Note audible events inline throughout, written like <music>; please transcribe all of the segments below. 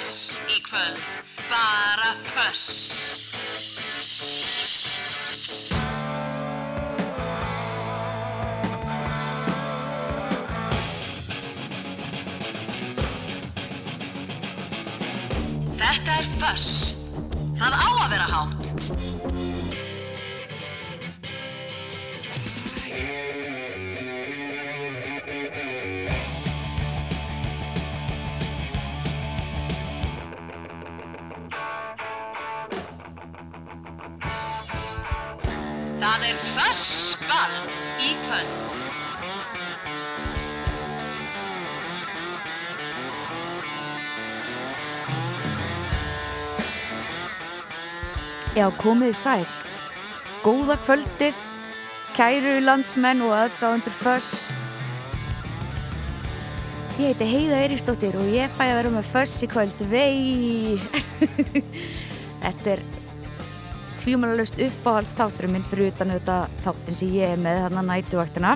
dass í kvöld, bara föss. Þetta er föss. Það á að vera hátt. Já, komið sæl. Góða kvöldið, kæru landsmenn og aðdáðundur föss. Ég heiti Heiða Eiríksdóttir og ég fæ að vera með föss í kvöld. Vei! <laughs> Þetta er tvíumalalust uppáhaldsþátturum minn fyrir utan auðvitað þáttin sem ég er með þarna nætuvaktina.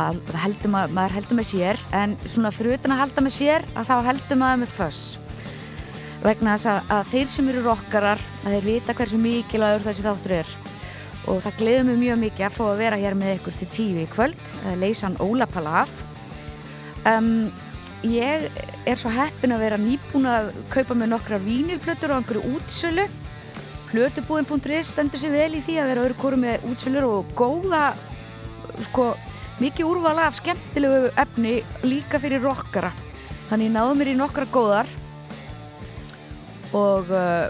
Að, heldur maður, maður heldur með sér, en svona fyrir utan að halda með sér, að þá heldur maður með föss vegna þess að, að þeir sem eru rockarar að þeir vita hversu mikilvægur þessi þáttur er. Og það gleður mig mjög mikið að fá að vera hér með ykkur til tíu í kvöld leysan Óla Palaf um, ég er svo heppin að vera nýbúin að kaupa með nokkra vínilplötur á einhverju útsölu. Plötubúðin.is stendur sér vel í því að vera öðru kóru með útsölur og góða sko mikið úrvala af skemmtilegu efni líka fyrir rockara. Þannig náðu mér í nokkra góðar og uh,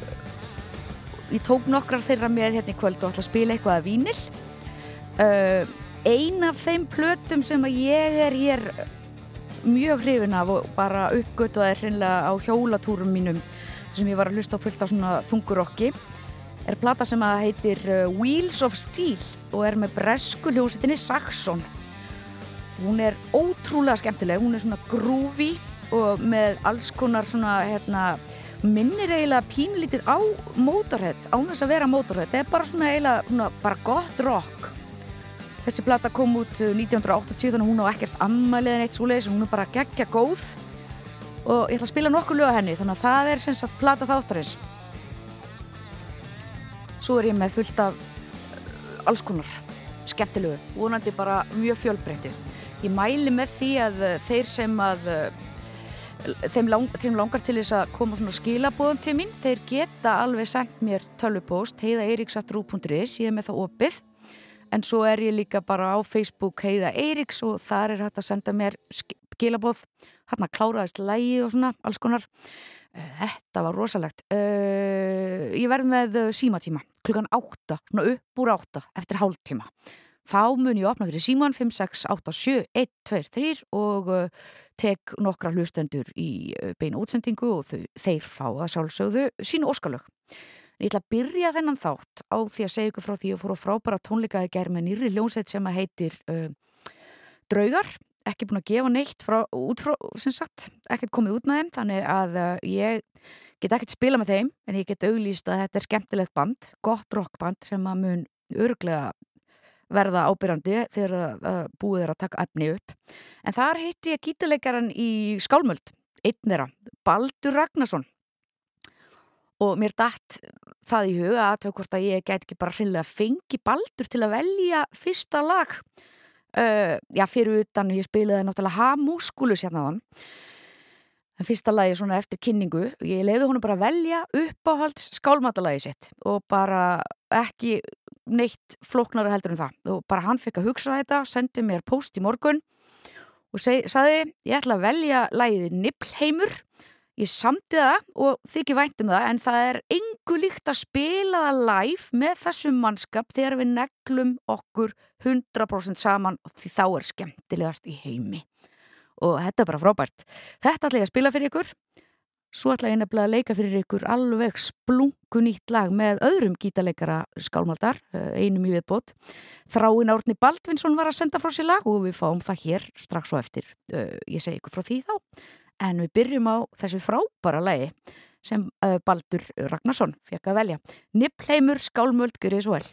ég tók nokkrar þeirra með hérna í kvöld og ætla að spila eitthvað að vínil uh, ein af þeim plötum sem að ég er hér mjög hrifin af og bara uppgötuði hreinlega á hjólatúrum mínum sem ég var að hlusta á fullt á svona þungurokki er plata sem að heitir uh, Wheels of Steel og er með bresku hljósitinni Saxon. Hún er ótrúlega skemmtileg hún er svona grúfi og með alls konar svona hérna minnir eiginlega pínlítið á Motorhead, án þess að vera Motorhead. Það er bara svona eiginlega svona bara gott rock. Þessi plata kom út 1980 þannig að hún á ekkert ammælið en eitt svoleiðis, hún er bara geggja góð. Og ég ætla að spila nokkuð lög henni þannig að það er sem sagt plata þáttarins. Svo er ég með fullt af uh, alls konar skemmtilegu, vonandi bara mjög fjölbreyttu. Ég mæli með því að uh, þeir sem að þeim, lang, þeim langar til þess að koma svona skilabóðum til mín. Þeir geta alveg sendt mér tölvupóst heiða eiriksattrú.is ég er með það opið. En svo er ég líka bara á Facebook heiða eiriks og þar er hægt að senda mér skilabóð hann að kláraðist lægi og svona alls konar. Þetta var rosalegt. Uh, ég verð með símatíma klukkan átta, svona upp úr átta eftir hálftíma. Þá mun ég opna fyrir síman 5, 6, 8, 7, 1, 2, 3 og uh, tek nokkra hlustendur í uh, beina útsendingu og þau, þeir fá að sjálfsögðu sínu óskalög. Ég ætla að byrja þennan þátt á því að segja ykkur frá því að fóru frábæra tónleikaði gerð með nýri ljónsett sem að heitir uh, Draugar, ekki búin að gefa neitt frá, út frá, sem sagt, ekkert komið út með þeim, þannig að uh, ég get ekkert spila með þeim en ég get auglýst að þetta er skemmtilegt band, gott rockband sem að mun örglega verða ábyrjandi þegar uh, búið er að taka efni upp. En þar heitti ég gítileikaran í Skálmöld, einn þeirra, Baldur Ragnarsson. Og mér dætt það í huga að tök hvort að ég get ekki bara hreinlega fengi Baldur til að velja fyrsta lag. Uh, já, fyrir utan ég spiliði náttúrulega Ha-múskulus hérna á hann. En fyrsta lagi svona eftir kynningu, ég leiði honum bara að velja uppáhalds skálmatalagi sitt og bara ekki neitt flóknara heldur en það. Og bara hann fekk að hugsa þetta, sendi mér post í morgun og seg, saði ég ætla að velja lagið Nibblheimur ég samti það og þykir væntum það en það er engu líkt að spila það live með þessum mannskap þegar við neglum okkur 100% saman því þá er skemmtilegast í heimi. Og þetta er bara frábært. Þetta ætla ég að spila fyrir ykkur svo ætla ég nefnilega að leika fyrir ykkur alveg splungu nýtt lag með öðrum gítarleikara skálmaldar einum í viðbót. Þráin Árni Baldvinsson var að senda frá sér lag og við fáum það hér strax og eftir ég segi ykkur frá því þá en við byrjum á þessu frábæra lagi sem Baldur Ragnarsson fekk að velja. Nippleimur skálmöld, gjur ég svo vel.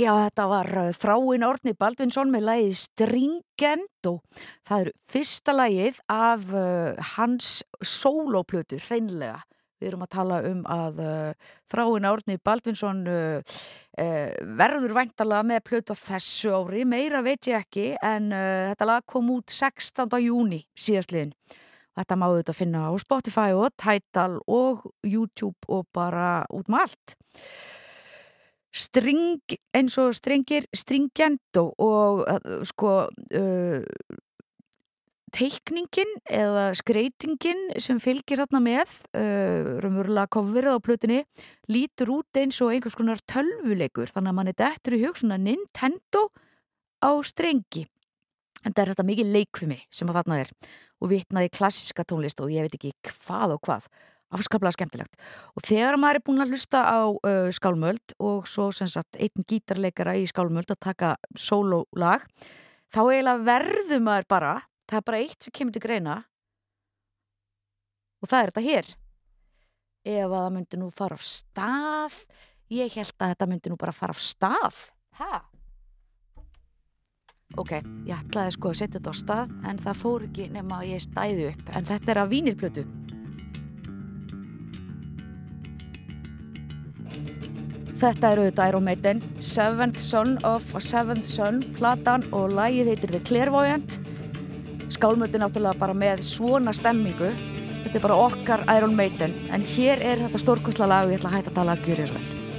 Já, þetta var uh, Þráin Árni Baldvinsson með lagið Stringend og það er fyrsta lagið af uh, hans sólóplötu, hreinlega. Við erum að tala um að uh, Þráin Árni Baldvinsson uh, uh, verður væntalega með plötu á þessu ári, meira veit ég ekki, en uh, þetta lag kom út 16. júni síðastliðin. Þetta má auðvitað finna á Spotify og Tidal og YouTube og bara út með allt string eins og strengir stringjendó og sko uh, teikningin eða skreitingin sem fylgir þarna með uh, raunverulega kofverið á plötinni lítur út eins og einhvers konar tölvuleikur. Þannig að mann er dettur í hug svona Nintendo á strengi. En það er þetta mikið leikfumi sem að þarna er og vitnaði klassiska tónlist og ég veit ekki hvað og hvað afskaplega skemmtilegt. Og þegar maður er búin að hlusta á uh, skálmöld og svo sem sagt einn gítarleikara í skálmöld að taka sólolag þá eiginlega verður maður bara það er bara eitt sem kemur til greina. Og það er þetta hér. Ef að það myndi nú fara á stað ég held að þetta myndi nú bara fara á stað. Hæ? ok, ég ætlaði sko að setja þetta á stað en það fór ekki nema að ég stæði upp. En þetta er að vínirplötu Þetta er auðvitað Iron Maiden, Seventh Son of a Seventh Son, platan og lagið heitir The Clairvoyant. Skálmöldin náttúrulega bara með svona stemmingu. Þetta er bara okkar Iron Maiden, en hér er þetta stórkosla lag og ég ætla að hætta að tala að gjöra þess vel.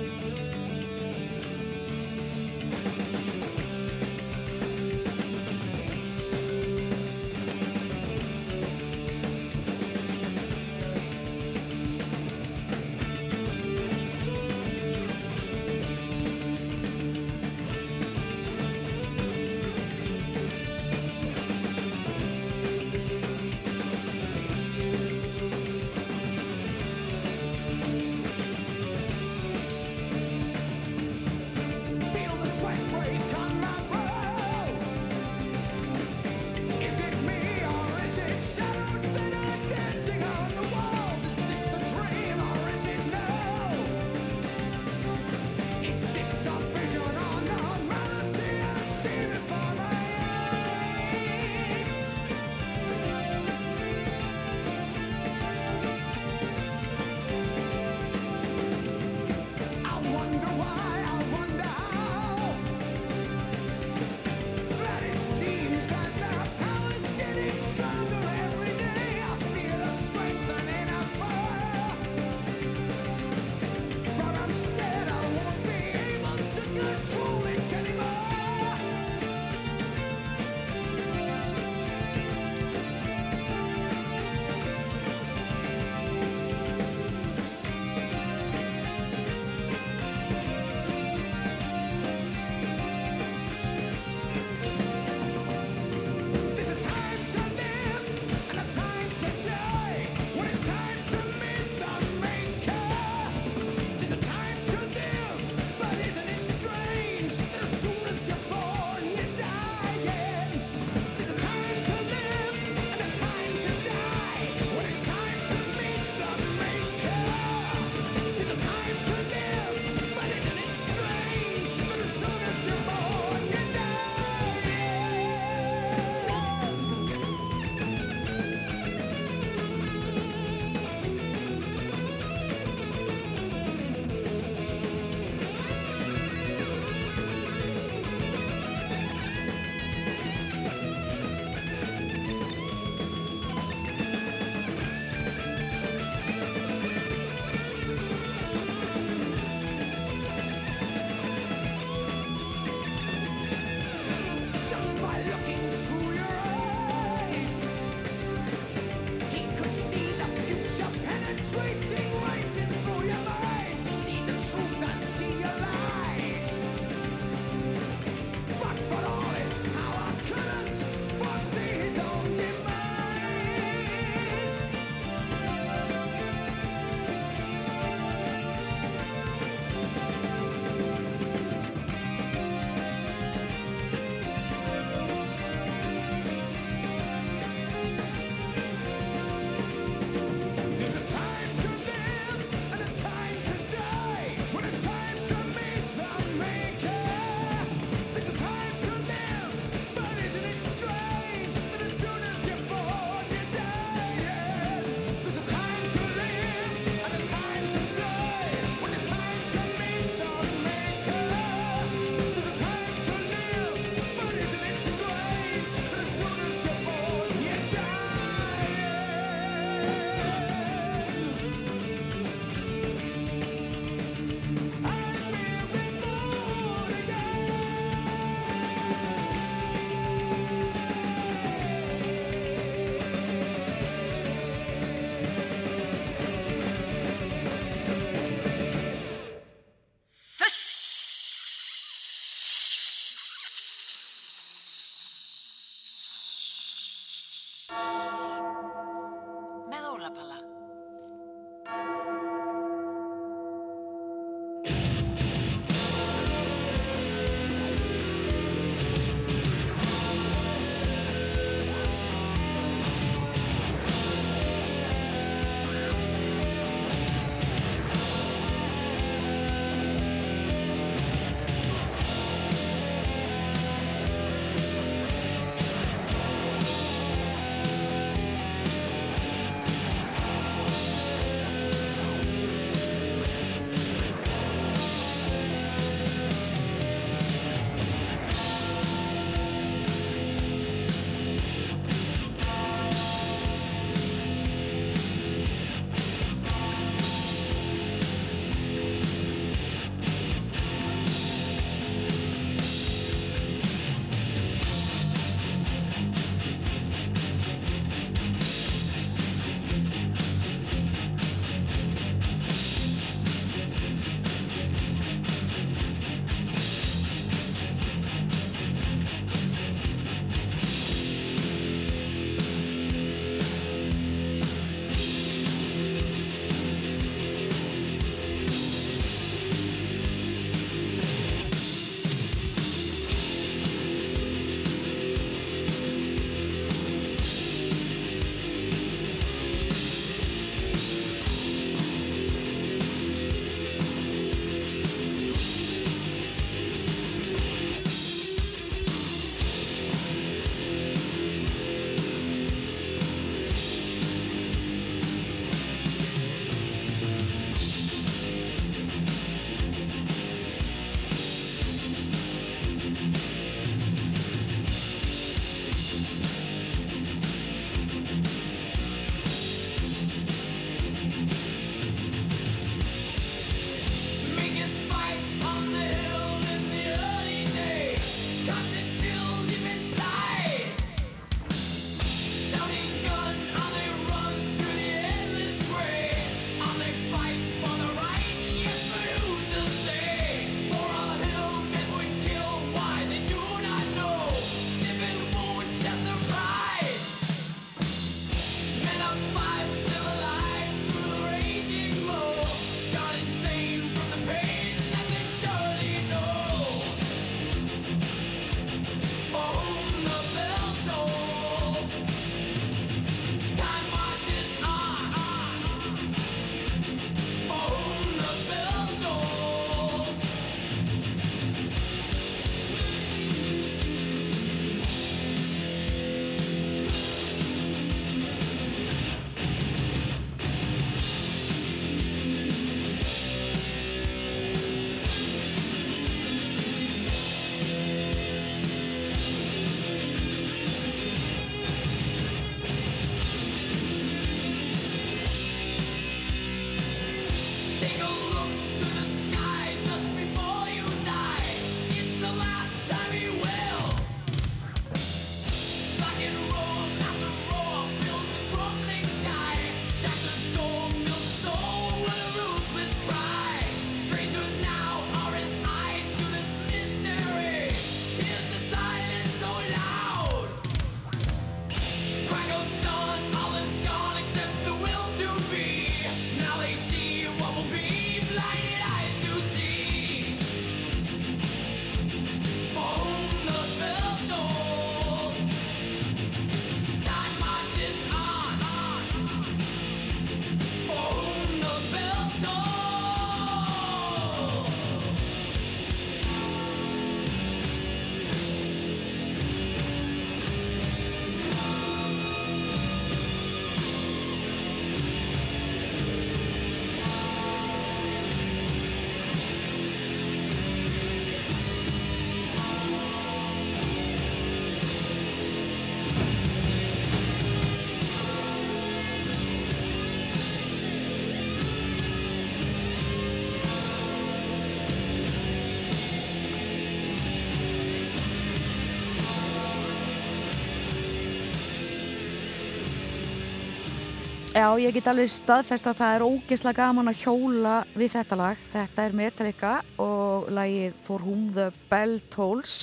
Já, ég get alveg staðfest að það er ógeðslega gaman að hjóla við þetta lag. Þetta er Metallica og lagið For Whom the Bell Tolls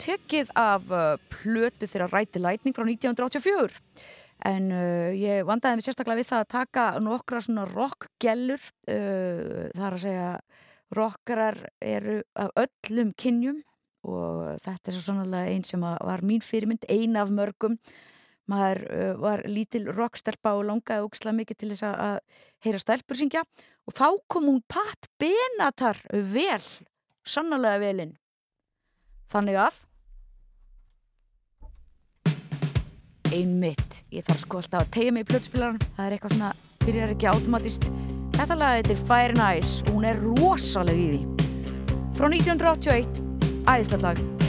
tekið af uh, plötu þeirra Ræti Lætning frá 1984 en uh, ég vandaði mig sérstaklega við það að taka nokkra svona rockgellur uh, það er að segja rockarar eru af öllum kynjum og þetta er svo sannlega einn sem var mín fyrirmynd, ein af mörgum maður uh, var lítil rockstelpa og langaði ógislega mikið til þess að heyra stelpur syngja. Og þá kom hún Pat Benatar vel, sannlega velinn þannig að einmitt, ég þarf sko alltaf að tegja mig í plötspilaran, það er eitthvað svona byrjar ekki automatist. Þetta lag heitir Fire and Ice. Og hún er rosalega í því. Frá 1981 æðislega lag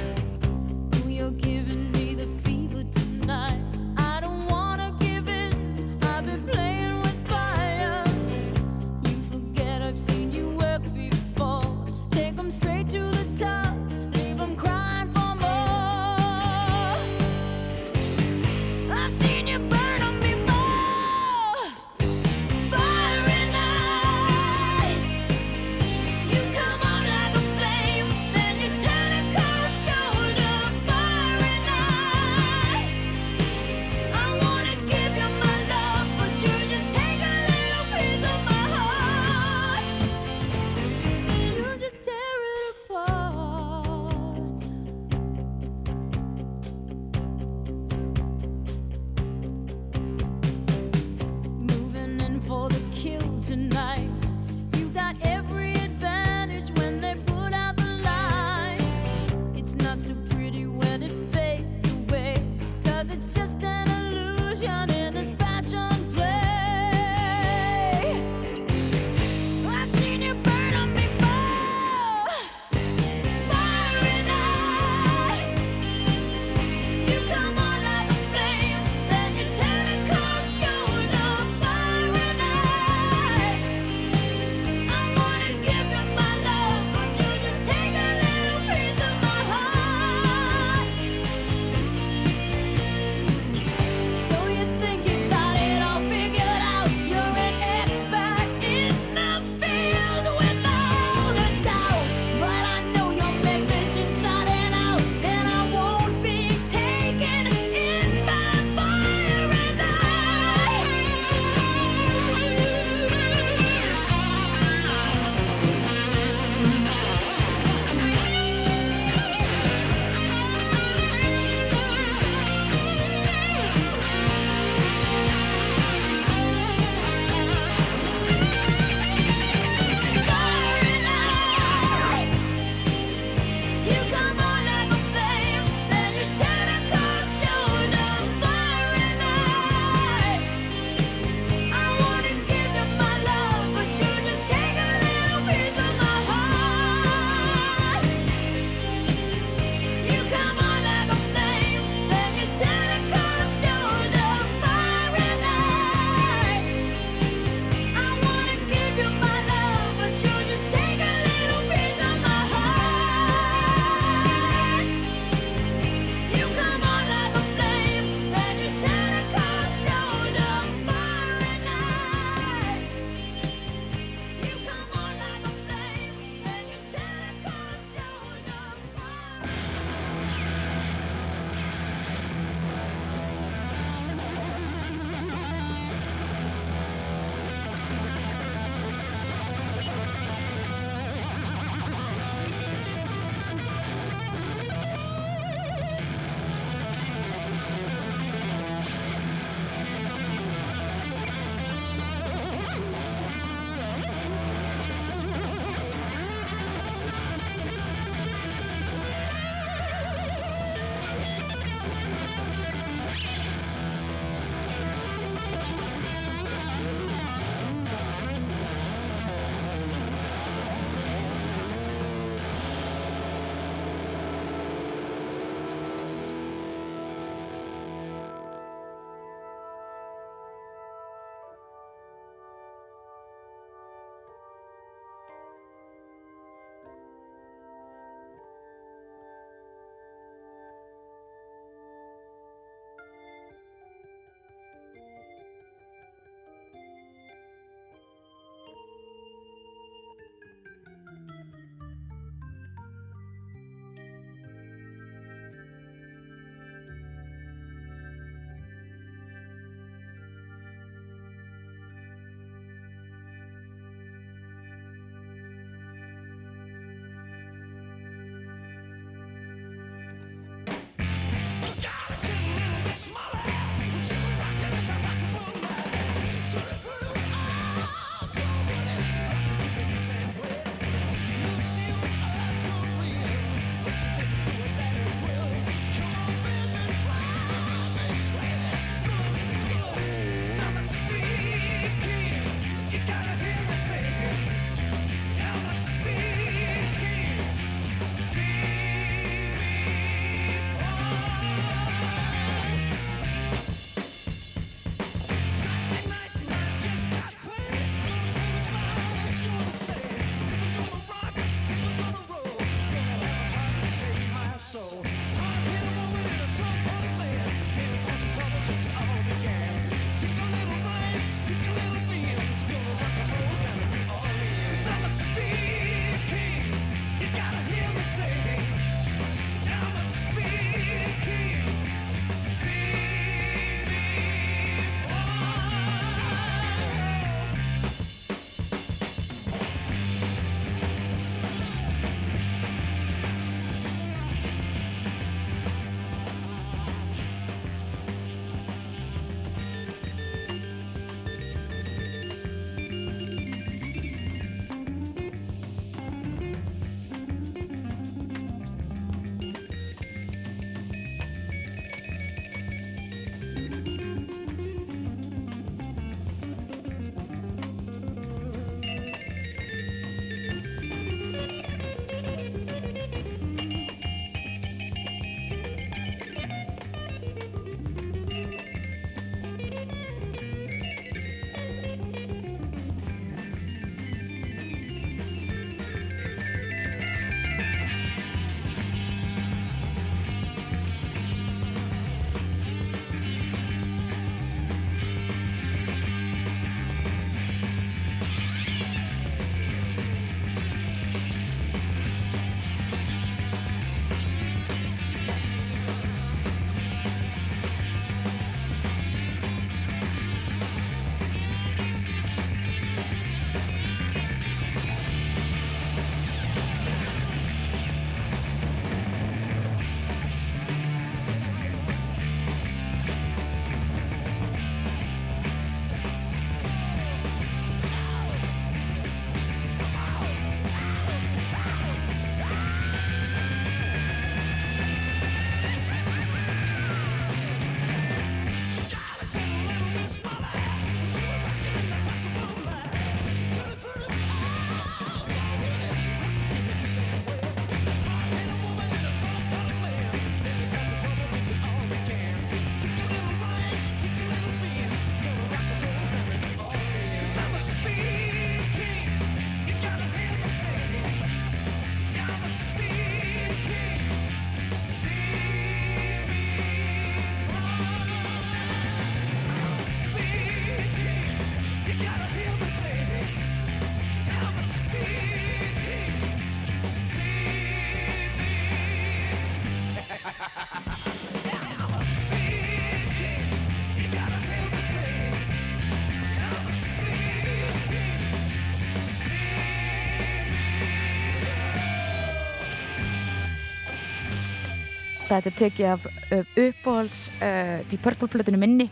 Þetta er tekið af uh, uppáhalds uh, Deep Purple plötunum minni.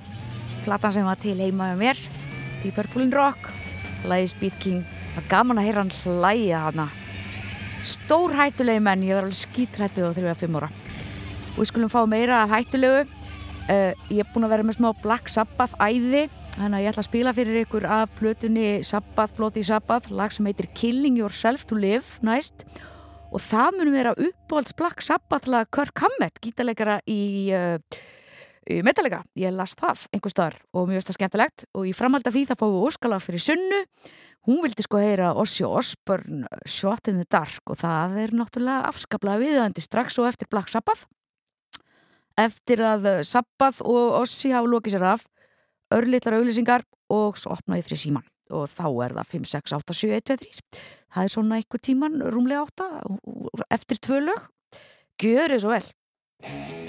Platan sem var til heima með mér Deep Purple in Rock. Læði Speed King. Það er gaman að heyra hann hlæja hana Stór hættulegi menn Ég var alveg skítrættu á 3-5 ára. Og við skulum fá meira af hættulegu. Uh, Ég er búin að vera með smá Black Sabbath æði Þannig að ég ætla að spila fyrir ykkur af plötunni Sabbath, Bloody Sabbath. Lag sem heitir Killing Yourself to Live næst og það mun vera uppbólds Black Sabbath lag Kirk Hammett, gítarleikara í, uh, í Metallica. Ég las það einhver staðar og mjög veist það skemmtilegt. Og í framhald af því það fáum við óskala fyrir sunnu. Hún vildi sko heyra Ossi Osborn Shot in the Dark og það er náttúrulega afskaplega viðöndi strax og eftir Black Sabbath. Eftir að Sabbath og Ossi hafa lokið sér af örlittlar auðlýsingar og svo opnaði fyrir síman og þá er það 5, 6, 8, 7, 1, 2, 3 það er svona einhver tíman, rúmlega 8 eftir tvö lög. Gjör þið svo vel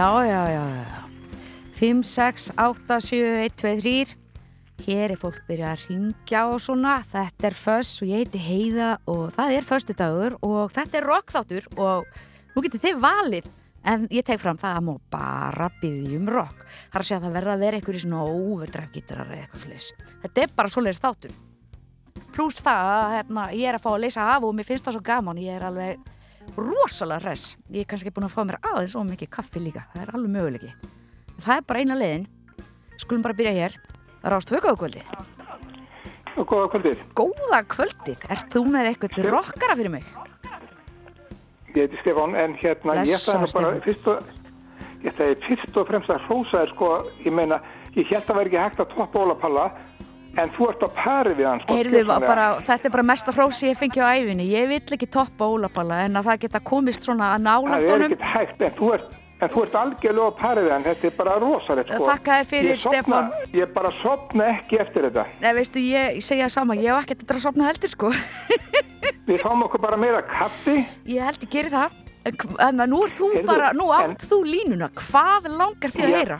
Já, já, já, já. 5, 6, 8, 7, 1, 2, 3. Hér er fólk byrjað að ringja og svona. Þetta er Föss og ég heiti Heiða og það er Föstudagur og þetta er Rockþáttur og nú getur þið valið. En ég teg fram það að má bara byggja um rock. Það er að segja að það verða að vera einhverjir svona óverdrafgítarar eða eitthvað sliðis. Þetta er bara svoleiðis þáttur. Plús það að hérna, ég er að fá að leysa af og mér finnst það svo gaman. Ég er alveg rosalega res ég er kannski búin að fá mér aðeins og mikið kaffi líka. Það er alveg möguleiki það er bara eina leiðin. Skulum bara byrja hér. Rást, hvað er góða kvöldið? Góða kvöldið. Góða kvöldið, ert þú með eitthvað rockara fyrir mig? Ég heiti Stefán en hérna Lessa, ég ætlaði bara fyrst og, ég ætlaði fyrst og fremst að hrósa þér sko, ég meina, ég held að það væri ekki hægt að toppa ólapalla en þú ert á pari við hann, sko. Heyrðu, bara, þetta er bara mesta frósi ég fengi á æfinni. Ég vill ekki toppa Ólapalla en að það geta komist svona að nálægt Það er ekkert hægt, en þú ert, en þú ert algjörlega á pari við hann, þetta er bara rosalegt, sko. Þakka þér fyrir, Ég sofna- Stefán. Ég bara sopna ekki eftir þetta. Nei, veistu, ég, ég segja það sama, ég hef ekkert að sopna heldur, sko. <laughs> Við fáum okkur bara meira kaffi, Ég held ég geri það. En, en nú ert þú Heyrðu, bara, nú en- átt þú línuna. Hvað langar þig að heyra?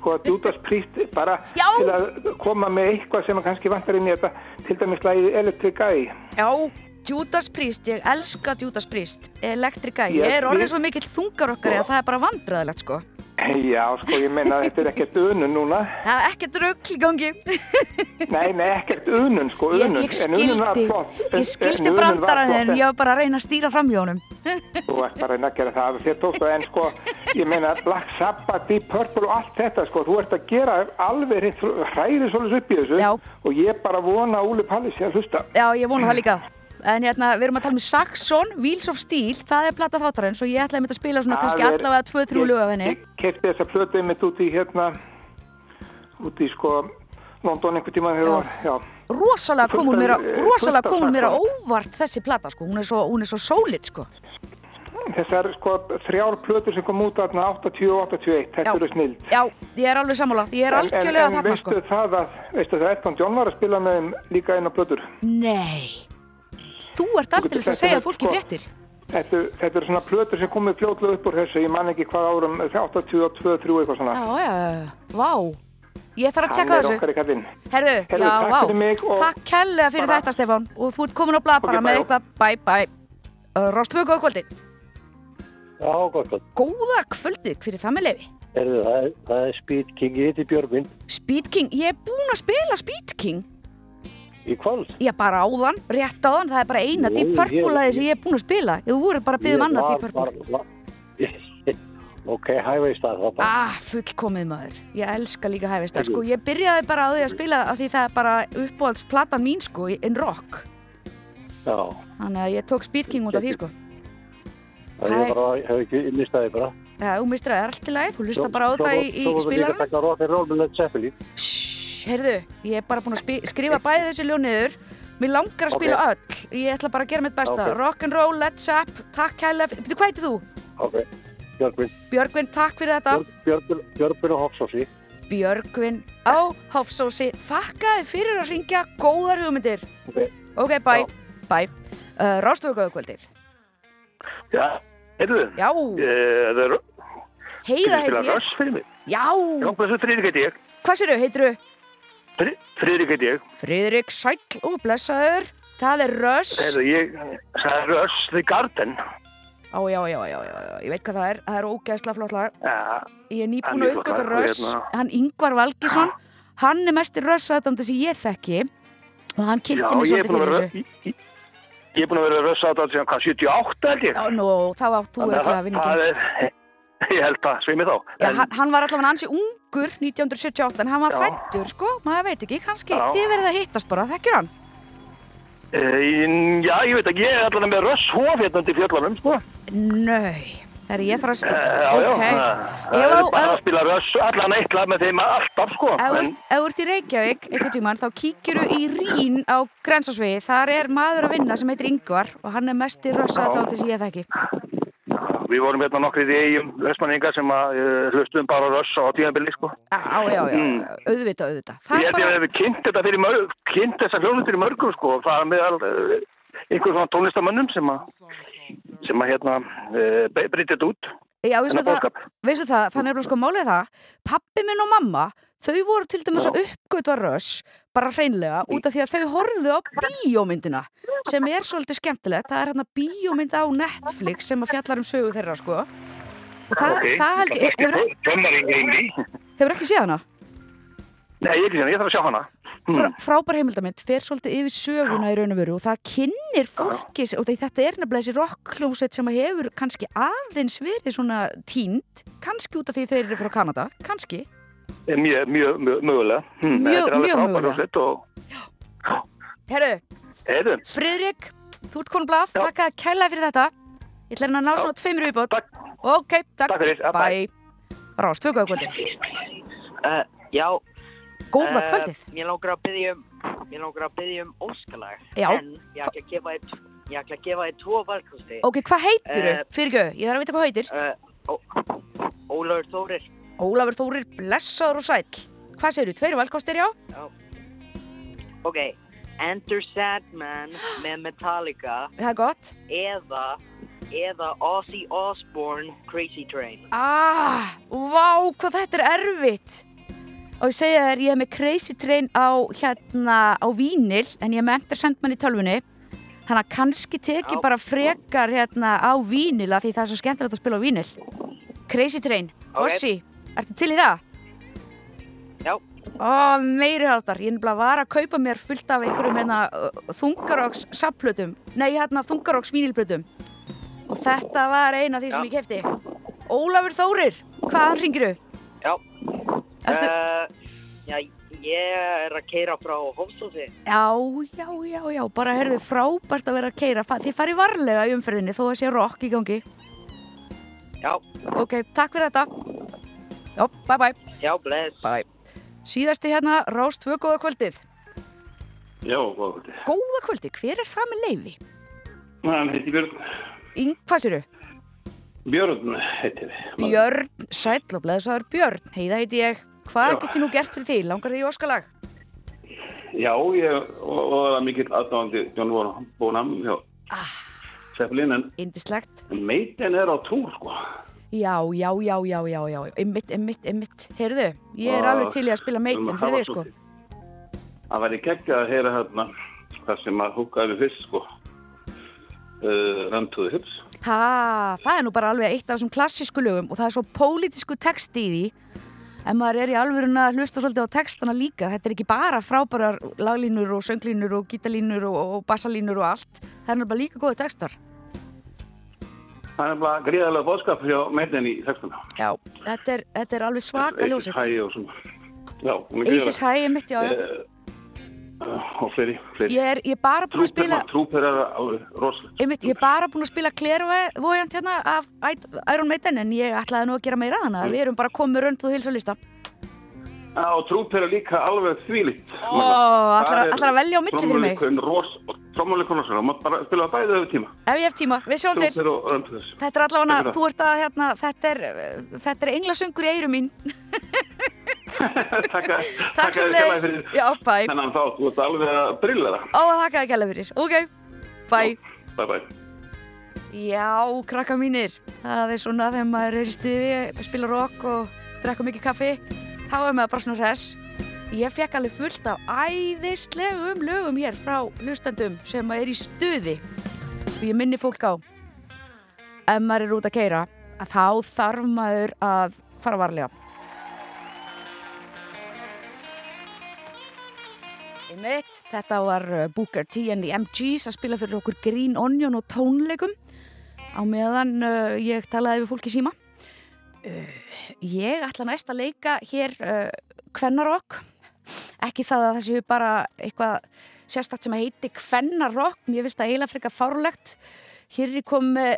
Sko, Judas Priest, bara Já. til að koma með eitthvað sem kannski vantar inn í þetta, til dæmis lagið Electric Eye. Já, Judas Priest, ég elska Judas Priest. Elektrika, Ég- ég er orðið svo mikill þungarokkari að það er bara vandræðilegt, sko. Já, sko, ég meina, þetta er ekkert unun núna. Það er ekkert rugl í gangi. Nei, nei, ekkert unun, sko, Ég, unun. ég var skildi, flott. Ég skildi en unun var brandaran flott, en ég var bara að reyna að stýra fram hjá honum. Þú ert bara að reyna að gera það, þér tókst það, en sko, ég meina, Black Sabbath, Deep Purple og allt þetta, sko, þú ert að gera alveg svolítið upp í þessu. Já. Og ég bara vona að Úli Palli sé að hlusta. Já, ég vona það líka. En hérna, við erum að tala um Saxon, Wheels of Steel, það er plata þáttarins og ég ætlaði að spila svona kannski Það er- allavega 2-3 lög af henni. Ég kefti þessa plötu einmitt út í, hérna, út í, sko, London einhver tíma þegar Já. það var, já. Rosalega kom hún mér, eh, rosalega fullt af kom hún mér Saxon. óvart þessi plata, sko. Hún er svo, hún er svo solid, sko. Þessar, sko, þrjár plötur sem kom út þarna 80 og 81, þetta eru snild. Já, ég er alveg sammála. Ég er algjörlega en, en þarna, veistu sko. það að, veistu það, Elton John var að spila með þeim líka á plötur. Nei. Þú ert getur alltaf að sagt segja fólki fréttir. Þetta, þetta eru svona plötur sem komið fljótlega upp úr þessu, ég man ekki hvað árum, 82, 3, eitthvað svona. Já, já, já, vá. Ég þarf að Hann tjekka er þessu. okkar í kallinn. Herðu, Herðu, já, takk vá. fyrir mig og- Takk kærlega fyrir bara- þetta, Stefán. Og þú ert komin á blað bara Ok, með bye. eitthvað. Bye, bye. Uh, Rostvögu góða kvöldi. Já, gott, gott. Góða kvöldi, hver er það með lefi? Erðu, það, er- það er Speed King, ég heiti Björgvin Speed King, ég er búin að spila Speed King. Í kvöld. Ég bara áðan, rétt áðan, það er bara eina Deep Purple-læði sem ég er búin að spila. Þú voru bara að byggja um annað Deep Purple. <laughs> ok, Highway Star, það bara. Ah, fullkomið maður. Ég elska líka hæfistar. Sko, ég byrjaði bara á því að spila af því það er bara uppáhalds platan mín, sko, in rock. Já, Þannig að ég tók Speed King út af því, sko. það er bara, ég hef ekki innistæði bara. Já, þú mistur að það er allt í lagi, þú hlusta bara á þetta í, í Heyrðu, ég er bara búin að skrifa bæði þessi ljóð niður. Mér langar að spila öll. Ég ætla bara að gera mitt besta. Ok. Rock'n'roll, Let's Up, takk fyrir- Byrju, hvað heitir þú? Ok, Björgvin, Björgvin, takk fyrir þetta. Björg, Björgvin, Björgvin og Hoxósi. Björgvin á Hofsósi. Þakka þið fyrir að ringja góðar hugmyndir. Ok. Ok, bye. Já. Bye. Uh, Rástofu góðu kvöldið. Já, heyrðu, Já, eh, það er heiða heiti ég. röss fyrir mig. Já, hvað heiti ég? hvað séru, heitir Fri- Friðrik heiti ég. Friðrik Sæll og blessaður. Það er Röss. Það er Röss The Garden. Ó, já, já, já, já, ég veit hvað það er. Það er ógeðslega flott lag. Ég er nýbúin að uppgöta Röss. hérna. Hann Yngvar Valgjesson, hann er mestir Röss aðdæmdi sem ég þekki. Og hann kynnti mig svolítið fyrir þessu. ég, er búin að vera Röss átt síðan hvað, 78 held ég? Já, nú, þá átt þú Þannig er að vinna er, <laughs> ég held það, svimi þá. Já, En- hann, var allavega ansi ungur 1978 en hann var Já. fættur, sko, maður veit ekki, kannski Já. þið verðið að hittast bara, þekkjur hann? Eh, Já, ég veit ekki, ég er allavega með Röss hóf hérna undir fjöllunum, sko. Nei, þegar ég þarf að Eh, skilja, Já, já, ok. það er bara að spila Röss allan eitt lag með þeim alltaf, sko. Ef þú En- þú ert í Reykjavík einhvern tímann þá kíkjuru í Rín á grensásvegi, þar er maður að vinna sem heitir Yngvar og hann er mestir rössaðdátti sem ég þekki. Við vorum hérna nokkrið í eigum vestmanninga sem að uh, hlustum bara röss á tíðanbili, sko. Á, já, já, Mm. auðvitað, auðvitað. Það Ég held ég bara, að við kynnt þetta fyrir mörg, kynnt þessa hljóðnum fyrir mörgum, sko. og Það er meðal uh, einhver svona tónlistamönnum sem að, sem að hérna uh, breytið þetta út. já, veistu það, veistu það, þannig er sko málið það, pappi minn og mamma, þau voru til dæmis að uppgötva röss, bara hreinlega, út af því að þau horfðu á bíómyndina, sem er svolítið skemmtilegt, það er hérna bíómynd á Netflix sem að fjallar um sögu þeirra, sko. Og það, það held ég, hefur, hefur ekki séð hana? Nei, ég ekki hérna, ég þarf að sjá hana. Frá, Hmm. frábær heimildamind, fer svolítið yfir söguna í raun og veru og það kynnir fólki og þetta er nefnilega þessi rockkljómsveit sem hefur kannski aðeins verið svona tínt, kannski út af því þeir eru frá Kanada, kannski Mjög, mjög, mjög mögulega. Hmm, Mjög- þetta er alveg mjög mögulega. Og, Herru, Heyrðu, Friðrik, þú ert konum blað, Já. takk að kæla fyrir þetta. Ég ætla hérna að ná Já. svona tveimur viðbót. Takk. Ok, takk. Takk fyrir, já, Bye. Rás, tvö góða kvöldið. Uh, já, Góða eh, kvöldið. Mér langar að byggja um, mér langar að byggja um óskalag. Já. En ég ætla að gefa þér, ég ætla að gefa þér tvo valkosti. Ok, hvað heitir þú? Eh, Fyrirgjöðu, ég þarf að vita hvað heitir. Uh, ó, Ólafur Þórir. Ólafur Þórir, blessaður og sæll. Hvað segir þú? Tveir valkostir, já? Ok, Enter Sandman með Metallica Það er gott. eða, eða Ozzy Osbourne Crazy Train. Ah, vá, hvað þetta er erfitt. Og ég segja þér, ég er með Crazy Train á, hérna, á vínil, en ég er með Enter Sandman í tölvunni. Þannig að kannski teki Já. bara frekar hérna á vínil að því það er svo skemmtilegt að spila á vínil. Crazy Train, Ok. Ossi, ertu til í það? Já. Ó, meiri hátar, ég var að kaupa mér fullt af einhverjum hérna þungaróks sapplötum, nei hérna þungaróks vínilplötum og þetta var eina af því sem Já. ég kefti. Ólafur Þórir, hvaðan ringir þú? Já. Ertu, Uh, já, ég er að keira frá Hófsósi. já, já, já, já, bara heyrðu frábært að vera að keira, þið farið varlega í umferðinni þó að sé rock í gangi. Já, Ok, takk fyrir þetta. Já, bye bye. já, bless. Bye. Síðasti hérna, Rás 2, góða kvöldið. Já, góða kvöldi. Góða kvöldið, hver er það með leifi? Hann heiti Björn. Yng, hvað séru? Björn heiti við. Björn, sæll og bleðsaður Björn, heiða heiti ég. Hvað Já. get ég nú gert fyrir því? Langar því í óskalag? Já, ég var mikill aðdáðandi John Bonham Ah. Indislegt. meitin er á túr, sko. Já, já, já, já, já, já, ymmit, ymmit, ymmit. Heyrðu, ég er Og- alveg til í að spila meitin fyrir þig, sko. Það væri geggja að heyra hérna það sem að húkaði fyrst, sko. Uh, to the Hips. Ha, það er nú bara alveg eitt af þessum klassísku lögum og það er svo pólitísku texti í því. En maður er í alvörun að hlusta svolítið á textana líka. Þetta er ekki bara frábærar laglínur og sönglínur og gítalínur og, og bassalínur og allt. Það er náttúrulega líka góða textar. Það er bara gríðarlega bóðskap hjá meitin í textuna. Já, þetta er, þetta er alveg svaka ljósitt. Hæ og svona. Já, hún er Isis gríðarlega. Hæ, mitt, já, já. Uh, og fleiri, fleiri. Ég er, ég er bara búin að spila, Trúper er alveg rosalegt. einmitt, ég er bara búin að spila Clairvoyant hérna af Iron Maiden en ég ætlaði nú að gera meira þannig að við erum bara komið rönd og hilsa Já, og Trúper er líka alveg þvílíkt. Ó, ætlar að velja á milli fyrir mig Trommuleikun, ros, og svona. Mátt bara spila bæðið öfum tíma. Ef ég hef tíma, við sjáum til. Þetta er allavega, Takk þú ert að hérna, þetta er, þetta er englasöngur í eyrum mín <laughs> Takk Takk sem leiðis fyrir Já, bæ þennan þátt. Þú ert alveg að brilla það. Ó, þakka að gæla fyrir Ok, bæ Bye bye. Já, krakka mínir Það er svona þegar maður er í stuði spila rock og drekka mikið kaffi þá er maður bara svona hress Ég fekk alveg fullt af æðislegum lögum hér frá hlustendum sem er í stuði og ég minni fólk á ef maður er út að keira að þá þarf maður að fara varlega Einmitt, þetta var uh, Booker T and the MGs að spila fyrir okkur Green Onion og tónleikum á meðan uh, ég talaði við fólki síma. Uh, ég ætla næst að leika hér uh, Kvennarokk. Ekki það að það séu bara eitthvað sérstakt sem að heiti Kvennarokk. Mér finnst það eiginlega frekar fárlegt. Hér er kom uh,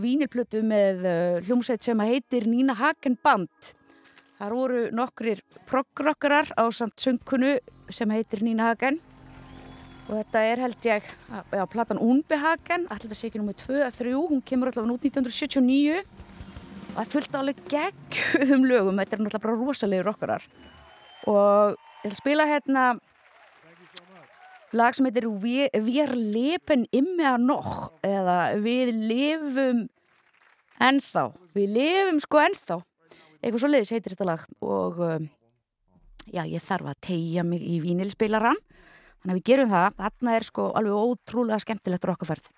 vínilplötu með uh, hljómsveit sem að heitir Nína Hagen Band. Þar voru nokkrir proggrockarar á samt söngkunu sem heitir Nína Hagen og þetta er held ég, já, platan Unbehagen, þetta sé ekki nummið 2 eða 3, hún kemur allavega út 1979 og það af alveg geggjum lögum, þetta er náttúrulega bara rosalegi rockarar og ég spila hérna lag sem heitir Wir leben immer noch eða Við lifum ennþá, við lifum sko ennþá. Eitthvað svo leiðis heitir þetta lag. Og um, já, ég þarf að tegja mig í vínilspilaran þannig að við gerum það, þarna er sko alveg ótrúlega skemmtilegt rockaferð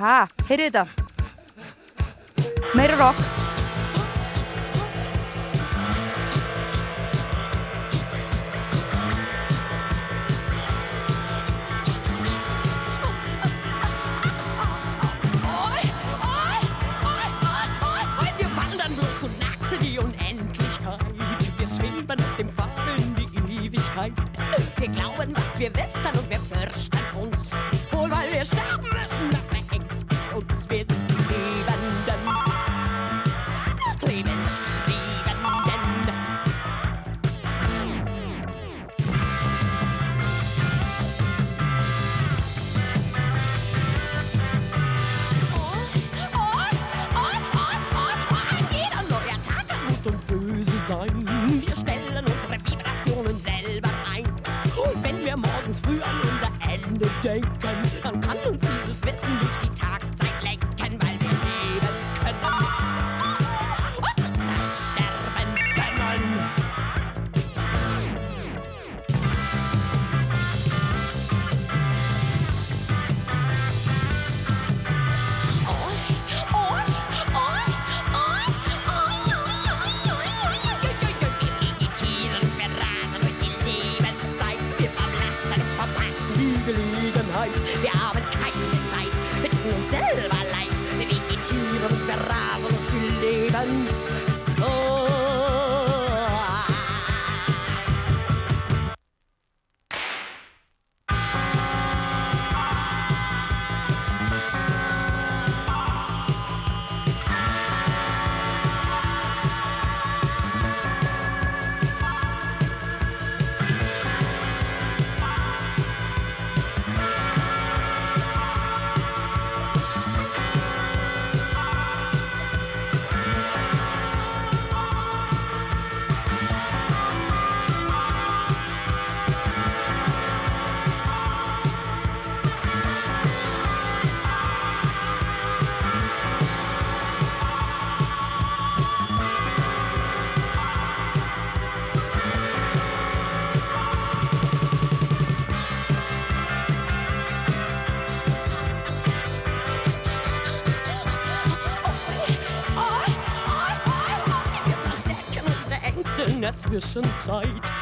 Ha, heyrið þetta? Meira rock wir glauben, was wir wissen und wir fürchten uns. Wohl, weil wir sterben. Sachsen-Zeit.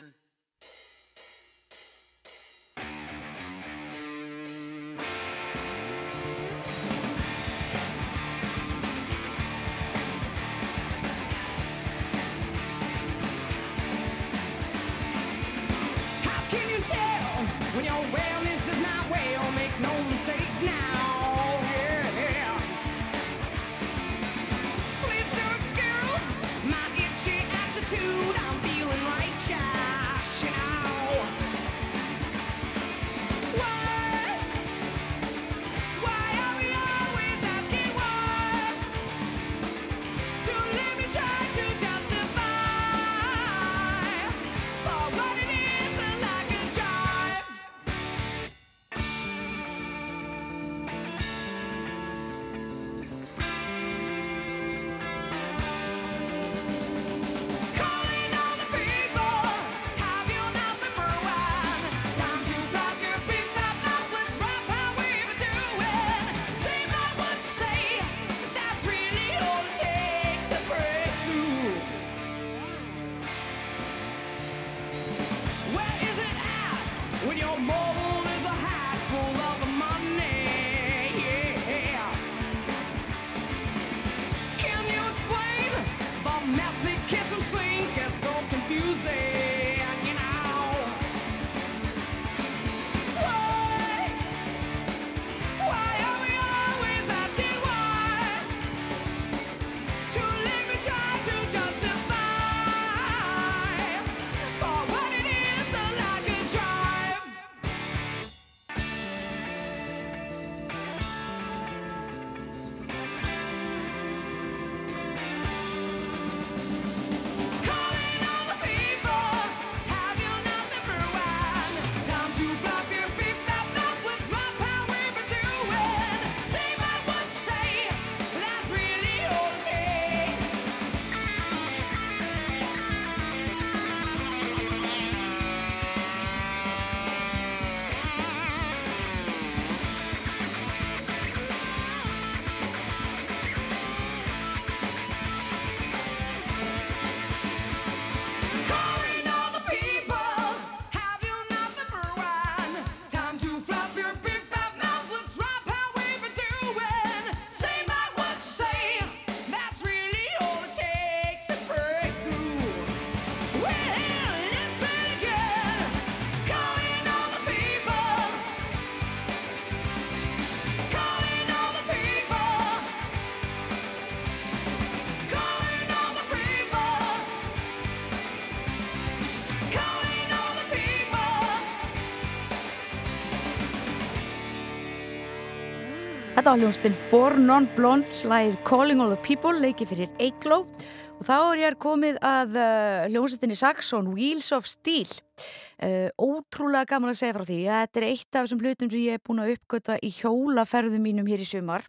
them Hljónstinn Four Non-Blondes lægið Calling All The People leikið fyrir Eiglo og þá er ég komið að uh, hljónstinni Saxon Wheels of Steel. Uh, ótrúlega gaman að segja frá því að þetta er eitt af þessum hlutum sem ég er búin að uppgöta í hjólaferðum mínum hér í sumar.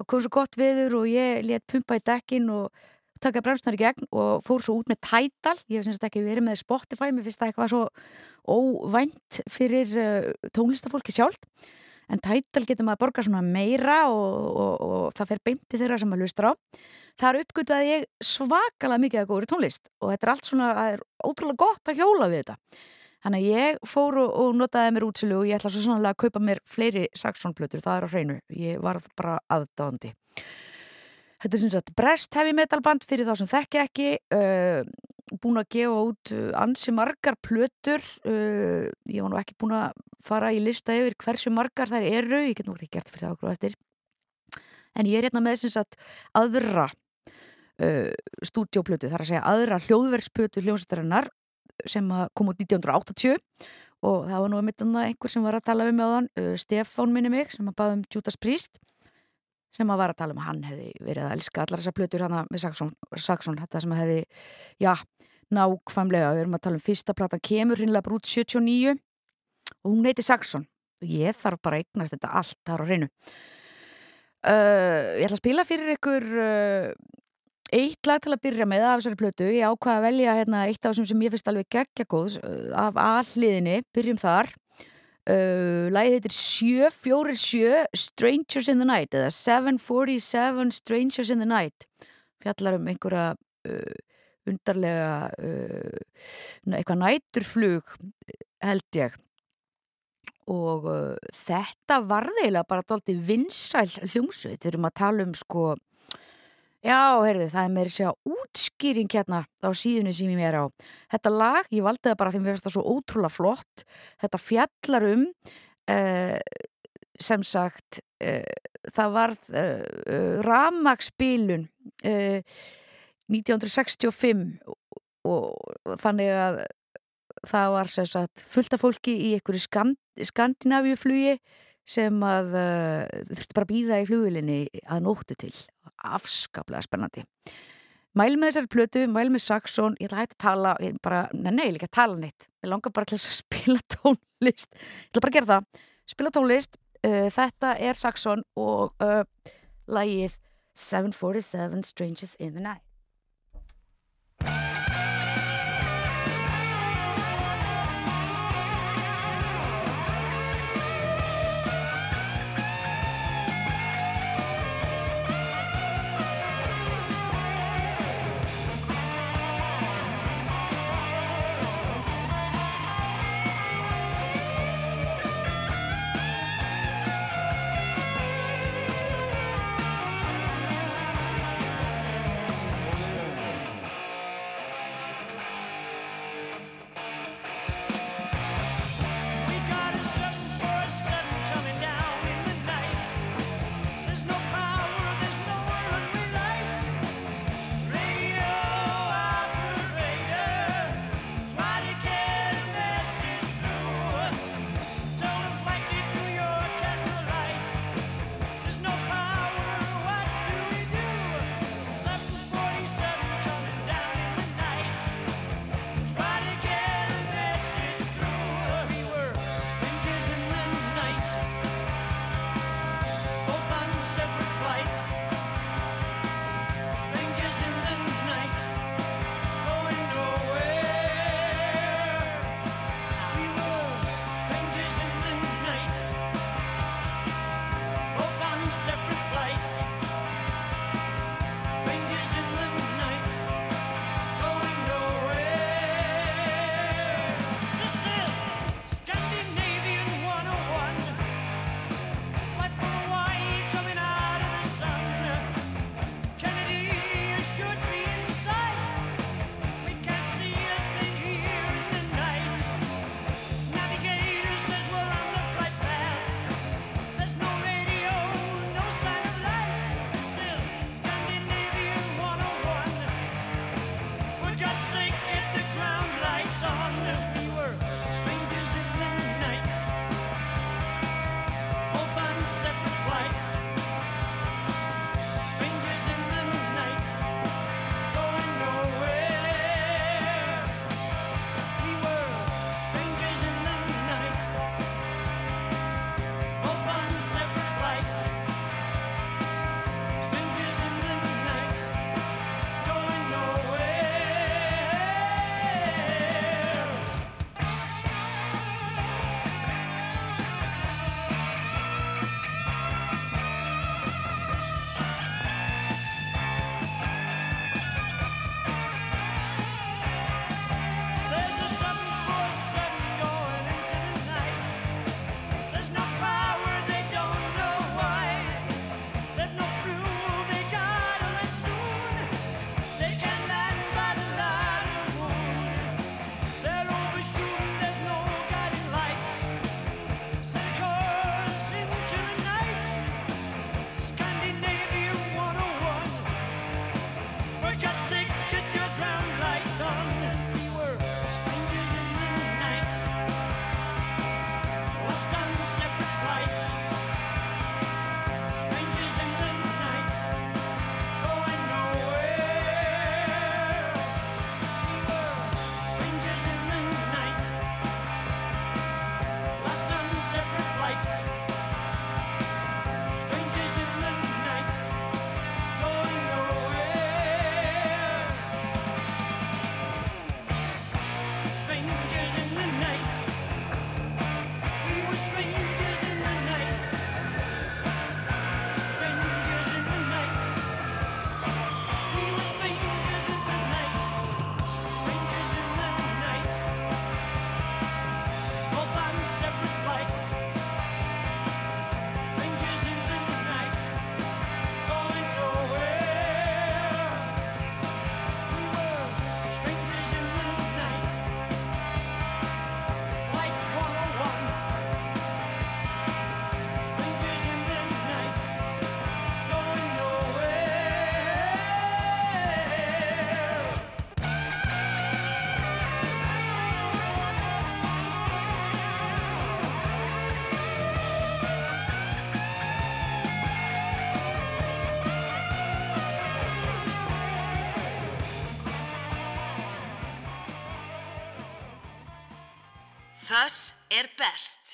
Þá kom svo gott viður og ég let pumpa í dekkin og taka bremsnar í gegn og fór svo út með Tidal. Ég semst ekki verið með Spotify mér finnst það eitthvað svo óvænt fyrir uh, tónlistafólki sjálft en Tidal getur maður að borga svona meira og, og, og það fer beinti þeirra sem maður lustar á. Það er uppgötuð ég svakalega mikið að góður tónlist og þetta er allt svona, það er ótrúlega gott að hjóla við þetta. Þannig að ég fór og, notaði mér útsilu og ég ætla svo sannlega að kaupa mér fleiri Saxon-plötur, það er á hreinu. Ég var bara aðdáðandi Þetta er sem sagt Brest Heavy Metal Band fyrir þá sem þekki ekki uh, búin að gefa út uh, ansi margar plötur uh, ég var nú ekki búin að fara í lista yfir hversu margar þær eru ég get nú ekki gert fyrir það okkur eftir. En ég er hérna með sem sagt aðra uh, stúdjóplötu, þar að segja aðra hljóðverksplötu hljóðsættarinnar sem kom út 1980 og það var nú að mitt einhver sem var að tala um þann, uh, Stefán minni mig sem að baða um Judas Priest sem að var að tala um að hann hefði verið að elska allar þessar plötur hana með Saxon, Saxon þetta sem að hefði, já, nákvæmlega við erum að tala um fyrsta plata kemur hinnlega brút 79 og hún heiti Saxon. Og ég þarf bara að eignast þetta allt þar á hreinu. Uh, ég ætla að spila fyrir ykkur uh, eitt lag til að byrja með af þessari plötu, ég ákvaða að velja hérna, eitt af þessum sem ég finnst alveg geggja góðs uh, af alliðinni, byrjum þar. Uh, Læðið heitir 747 Strangers in the Night eða 747 Strangers in the Night. Fjallar um einhverja uh, undarlega uh, eitthvað næturflug held ég og þetta varðilega bara doldi vinsæl hljómsveit við erum að tala um sko Já, heyrðu, það er meiri segja útskýring hérna á síðunni sem ég mér á. Þetta lag, ég valdi það bara því að mér finnst það svo ótrúlega flott. Þetta fjallar um, uh, sem sagt, uh, það var uh, ramagsbílun 1965 og, þannig að það var sagt fullt af fólki í einhverju skand, skandinavíuflugi sem að þurfti bara að býða í flugvilinni að nóttu til. Afskaplega spennandi. Mæl með þessari plötu, mæl með Saxon ég ætla að hætta að tala, ég bara, nei, ég líka að tala neitt. Ég langar bara til að <laughs> spila tónlist. Ég ætla bara að gera það. Spila tónlist, uh, þetta er Saxon og uh, lagið 747 Strangers in the Night er best.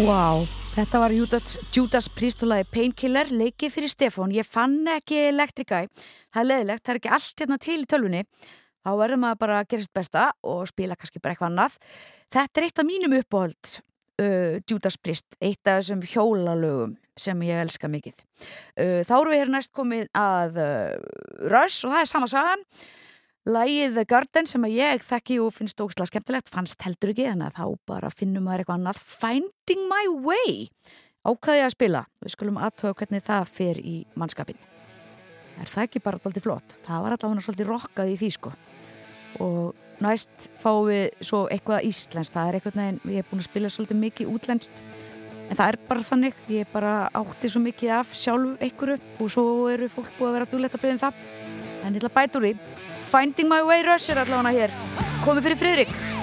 Wow, þetta var Judas, Judas lagi Painkiller, leikið fyrir Stefán. Ég fann ekki Electric Eye. Það er leðilegt, það er ekki allt hérna til í tölvunni. Þá verður maður bara að gera sitt besta og spila kannski bara eitthvað annað. Þetta er eitt af mínum uppáhalds, uh, Judas Priest, eitt af þessum hjólalögum sem ég elska mikið. Uh, þá eru við hér næst komið að uh, Rush og það er sama sagan. Lægið The Garden sem að ég þekki og finnst ógislega skemmtilegt fannst heldur ekki en að þá bara finnum maður eitthvað annað. Finding My Way ákvaði ég að spila. Við skulum aðtöða hvernig það fer í mannskapin er það ekki bara alltaf flott? Það var allavega svolítið rokkað í því sko. Og næst fáum við svo eitthvað íslenskt. Það er eitthvað neginn, ég er búin að spila svolítið mikið útlenskt. En það er bara þannig. Ég bara átti svo mikið af sjálf einhverju og svo eru fólk búið að vera dúlegt að byggja um það. En ég ætla að bæta úr því Finding My Way Rush er allavega hér. Komið fyrir Friðrik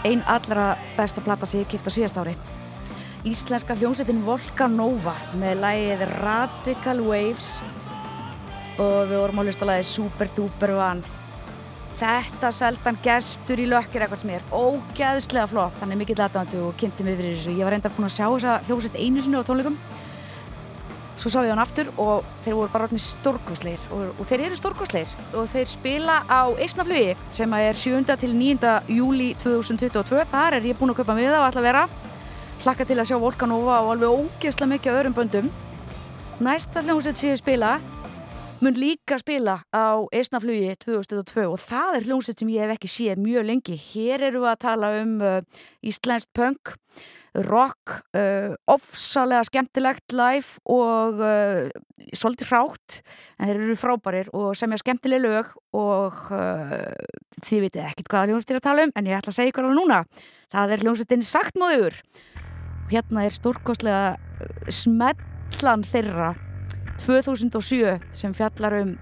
Þetta er ein allra besta plata sem ég kipt á síðast ári. Íslenska hljómsveitin Volcanova með lagið Radical Waves og við vorum á listalagi Super Duper Van. Þetta seldan gestur í lökkir eitthvað sem er ógæðslega flott, hann er mikill aðdæmandi og kynnti mig fyrir þessu. Ég var reyndar búin að sjá þessa hljómsveit einu sinni á tónleikum svo sá ég hann aftur og þeir voru bara orðnir stórkosleir og, og þeir eru stórkosleir og þeir spila á Eisnaflugi sem er 7. til 9. júli 2022 þar er ég búin að kaupa miða og ætla að vera. Hlakka til að sjá Volkanova og alveg ógeðslega mikið á öðrum böndum. Næsta hljómsveit sem ég spila mun líka spila á Eisnaflugi 2002 og það er hljómsveit sem ég hef ekki séð mjög lengi. Hér eru við að tala um uh, íslenskt punk rock, uh, ofsalega skemmtilegt live og uh, svolítið hrátt en þeir eru frábærir og semja skemmtileg lög og uh, þið vitið ekkert hvaða hljómsveit er að tala um en ég ætla að segja ykkur alveg núna. Það er hljómsveitin Saktmóður og hérna er stórkostlega smellan þeirra 2007 sem fjallar um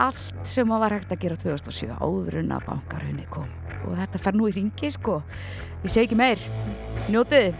allt sem að var hægt að gera 2007 áður en að bankarhunni kom. Og þetta fer nú í ringi sko. Ég segi ekki meir, njótið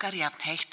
Gariabn Hecht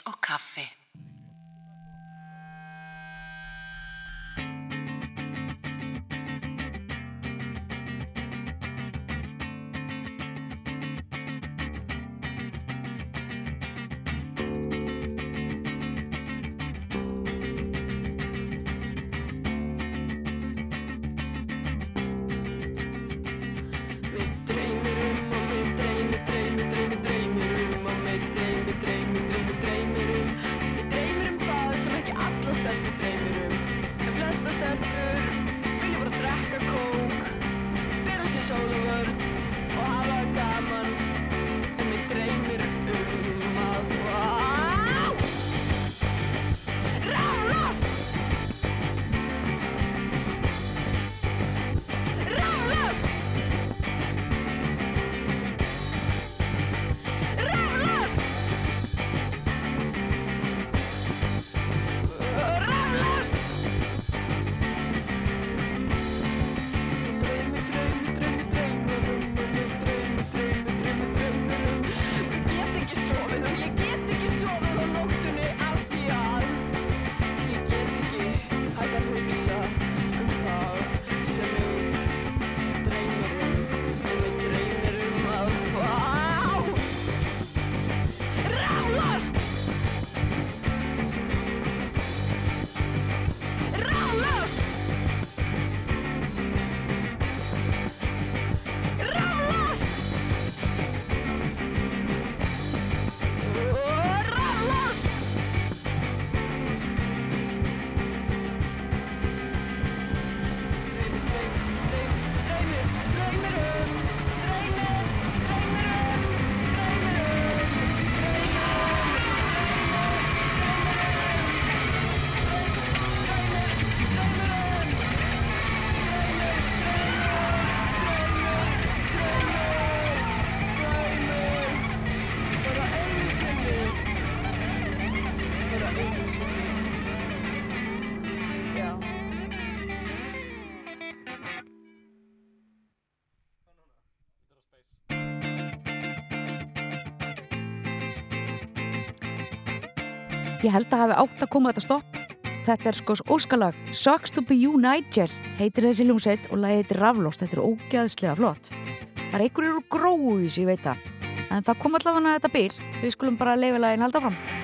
ég held að hafi átt að koma þetta stopp. Þetta er skos óskalag. Sucks to be you Nigel heitir þessi hljómsveit og lagið heitir Raflost. Þetta er ógæðslega flott. Það er einhverjur gróðis ég veit það. En það kom allavega þetta bíl við skulum bara leifilegin halda fram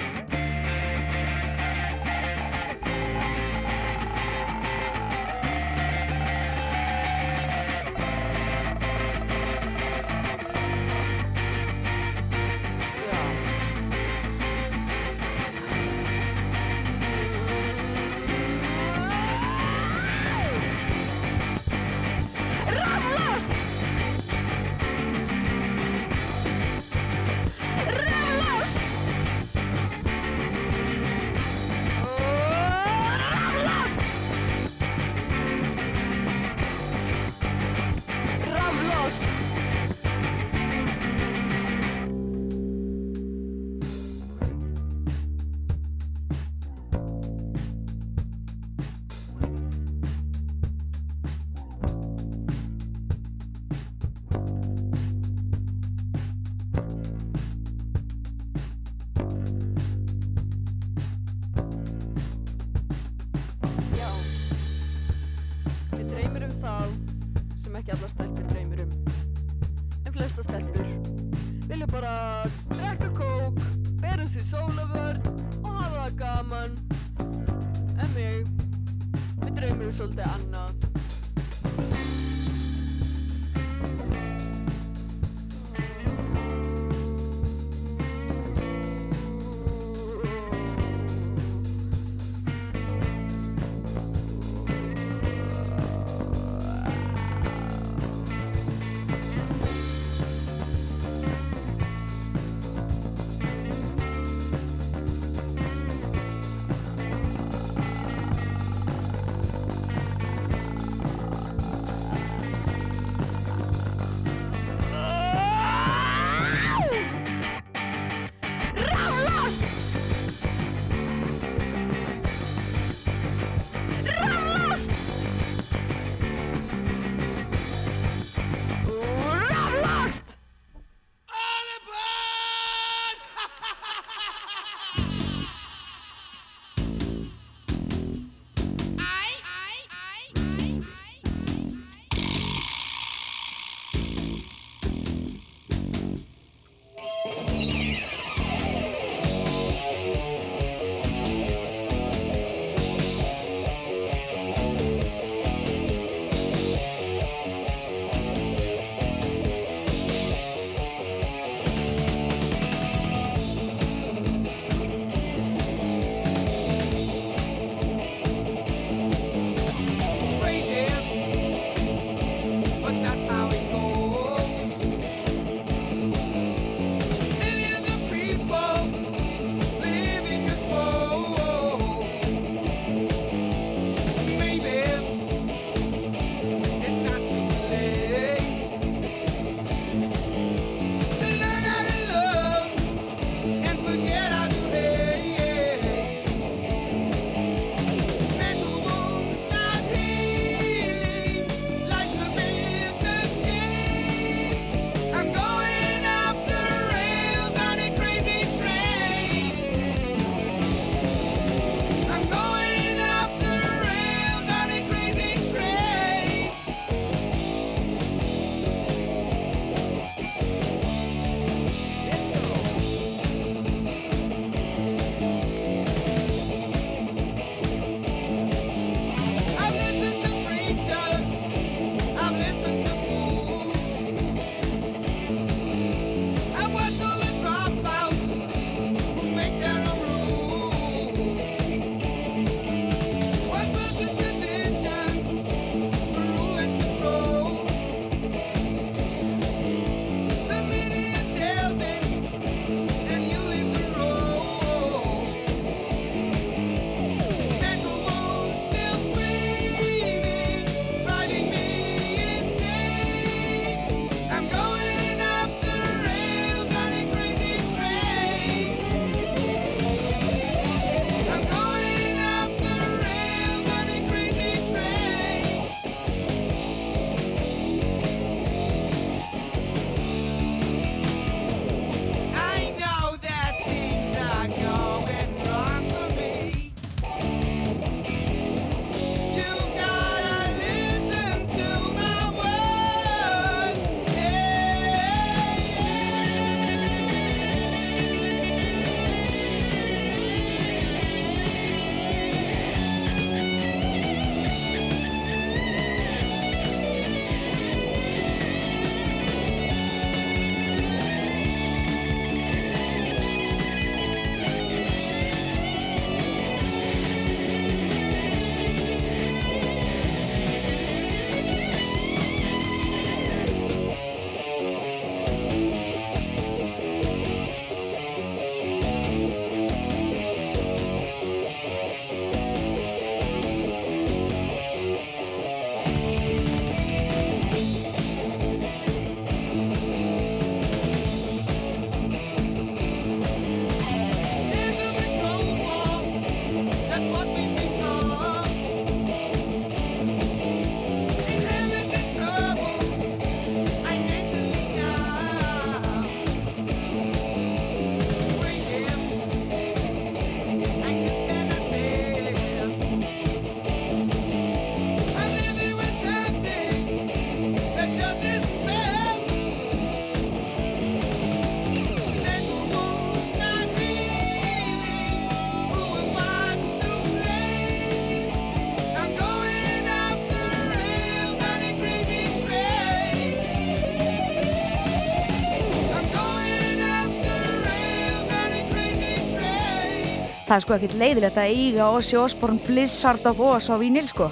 Það er sko ekkert leiðilegt að eiga Ossi Osborn Blizzard of Oz á vínil sko.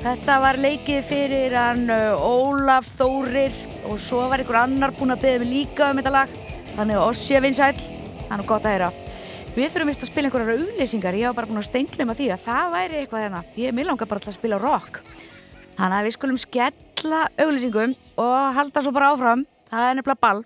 Þetta var leikið fyrir hann uh, Ólaf Þórir og svo var einhver annar búinn að beða mig líka um þetta lag. Þannig að Ossi er vinsæll, hann er gott að heyra. Við þurfum vist að spila einhverjar auglýsingar, ég var bara búinn að steinglema því að það væri eitthvað hérna. Ég er langar bara til að spila rock. Þannig að við skulum skella auglýsingum og halda svo bara áfram. Það er nefnilega ball.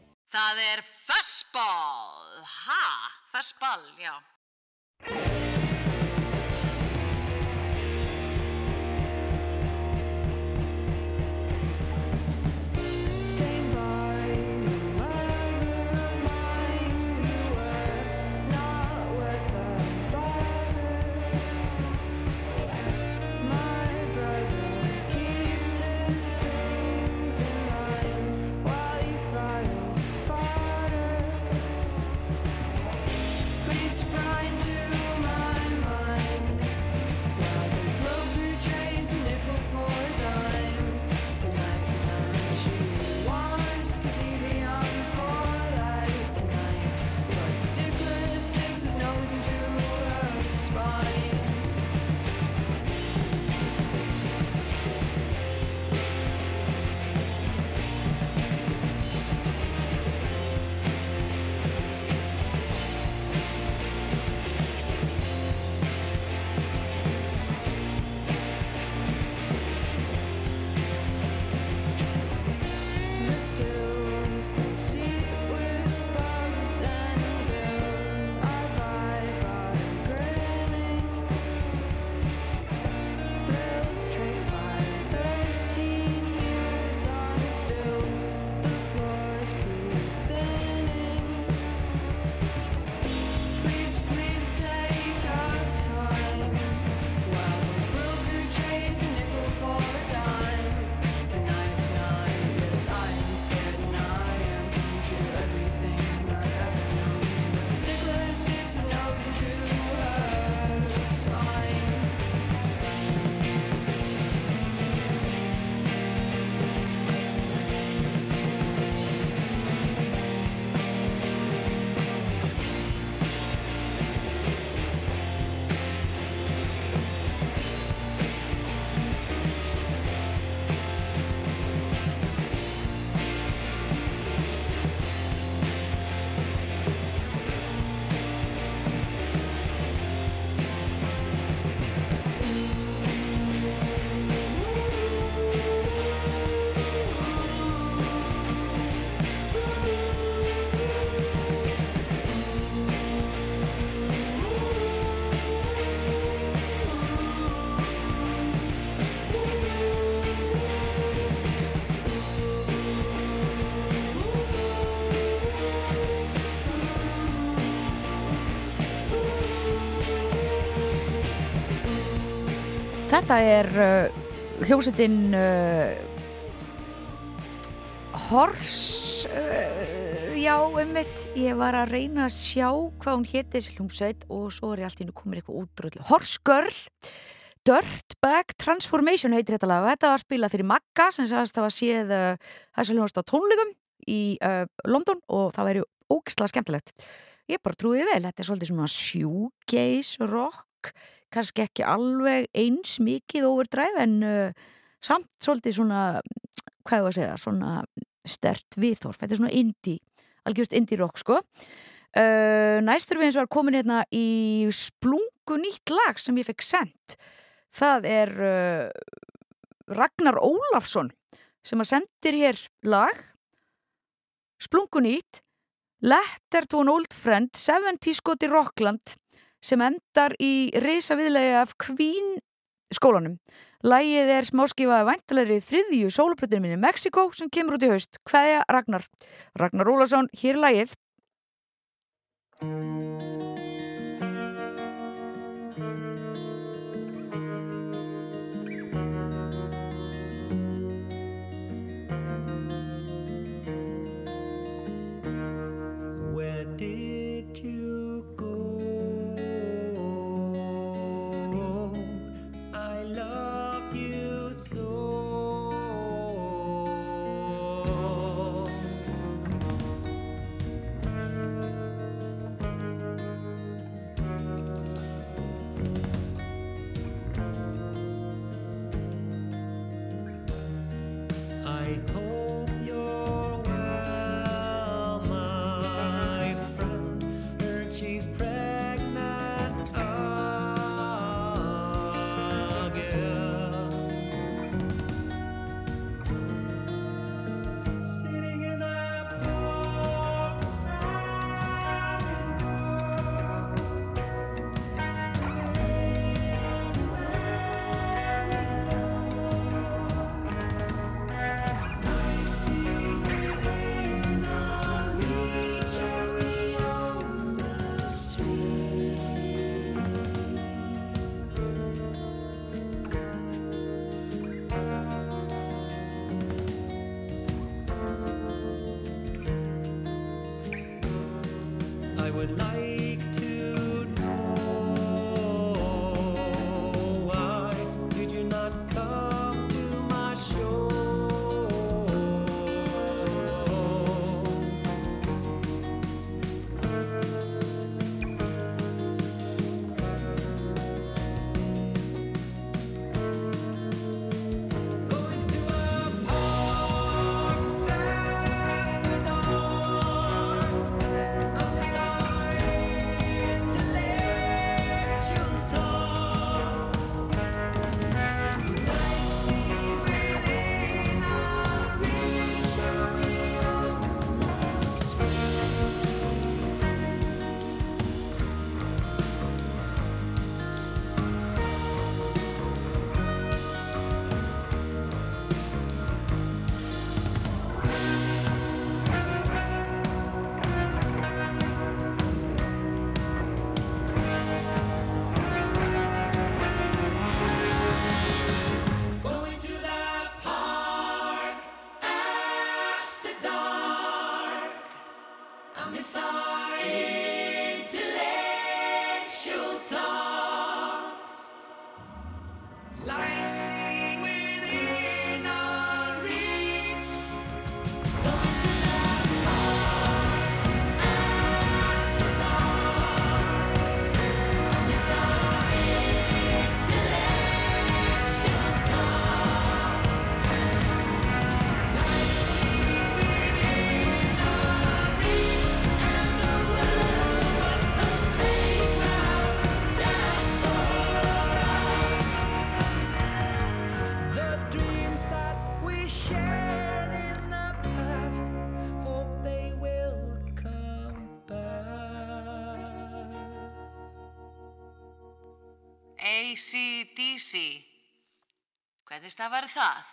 Þetta er uh, hljómsveitin uh, Hors uh, já, ummitt ég var að reyna að sjá hvað hún héti þessi hljómsveit og svo er ég allt í nú komin eitthvað útrúll Horse Girl Dirtbag Transformation heitir þetta lag. Og þetta var spilað fyrir Magga sem sagðist að séð uh, þessi hljómsveit á tónleikum í uh, London og það væri ógislega skemmtilegt. Ég bara trúiði vel, þetta er svolítið svona shoegaze rock kannski ekki alveg eins mikið overdrive en uh, samt svolítið svona hvað ég var að segja, svona stert viðhorf, þetta er svona indie algjörst indie rock sko. Uh, næstur við eins var komin hérna í splungu nýtt lag sem ég fekk sendt það er uh, Ragnar Ólafsson sem að sendir hér lag. Splungu nýtt. Letter to an old friend 70 skoti Rockland sem endar í risa viðlega af Queen skólanum. Lægið er smáskifaði væntalegri þriðju sólaplötinu minni Mexiko sem kemur út í haust. Hvaðja Ragnar? Ragnar Ólason, hér er lægið. I told ACDC. Hvernig stafar það?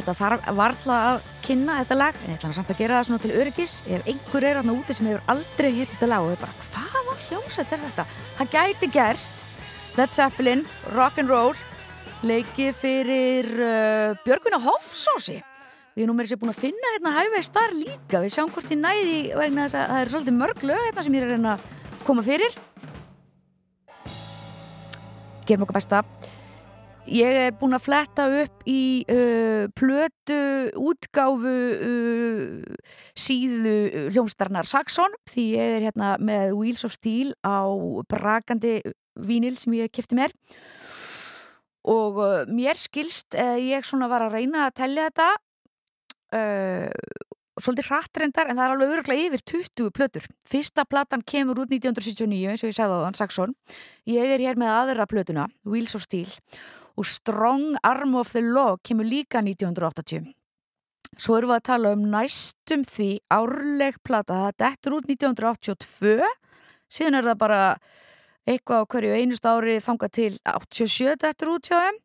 Þetta þarf varla að kynna þetta lag en ég ætla samt að gera það svona til öryggis. Ef einhver er þarna úti sem hefur aldrei hirt þetta lag og er bara, hvaða hljómsett er þetta? Það gæti gerst. Led Zeppelin, Rock'n'Roll leikið fyrir uh, Björgvina Hofsósi. Við erum mér sér búin að finna hérna hæfið starf líka. Við sjáum hvort ég næði vegna þess að það eru svolítið mörg lög hérna sem ég er að reyna að koma fyrir. Gerum okkur besta Ég er búin að fletta upp í uh, plötu útgáfu uh, síðu hljómsdarnar Saxon því ég er hérna með Wheels of Steel á brakandi vínil sem ég kefti mér og uh, mér skilst uh, ég svona var að reyna að tellja þetta uh, svolítið hrattrendar en það er alveg öruglega yfir 20 plötur. Fyrsta platan kemur út 1979 eins og ég sagði á þann Saxon. Ég er hér með aðra plötuna Wheels of Steel og Strong Arm of the Law kemur líka 1980 svo erum við að tala um næstum því árleg plata, það dettur út 1982 síðan er það bara eitthvað á hverju einust ári þangað til 87 dettur út hjá þeim.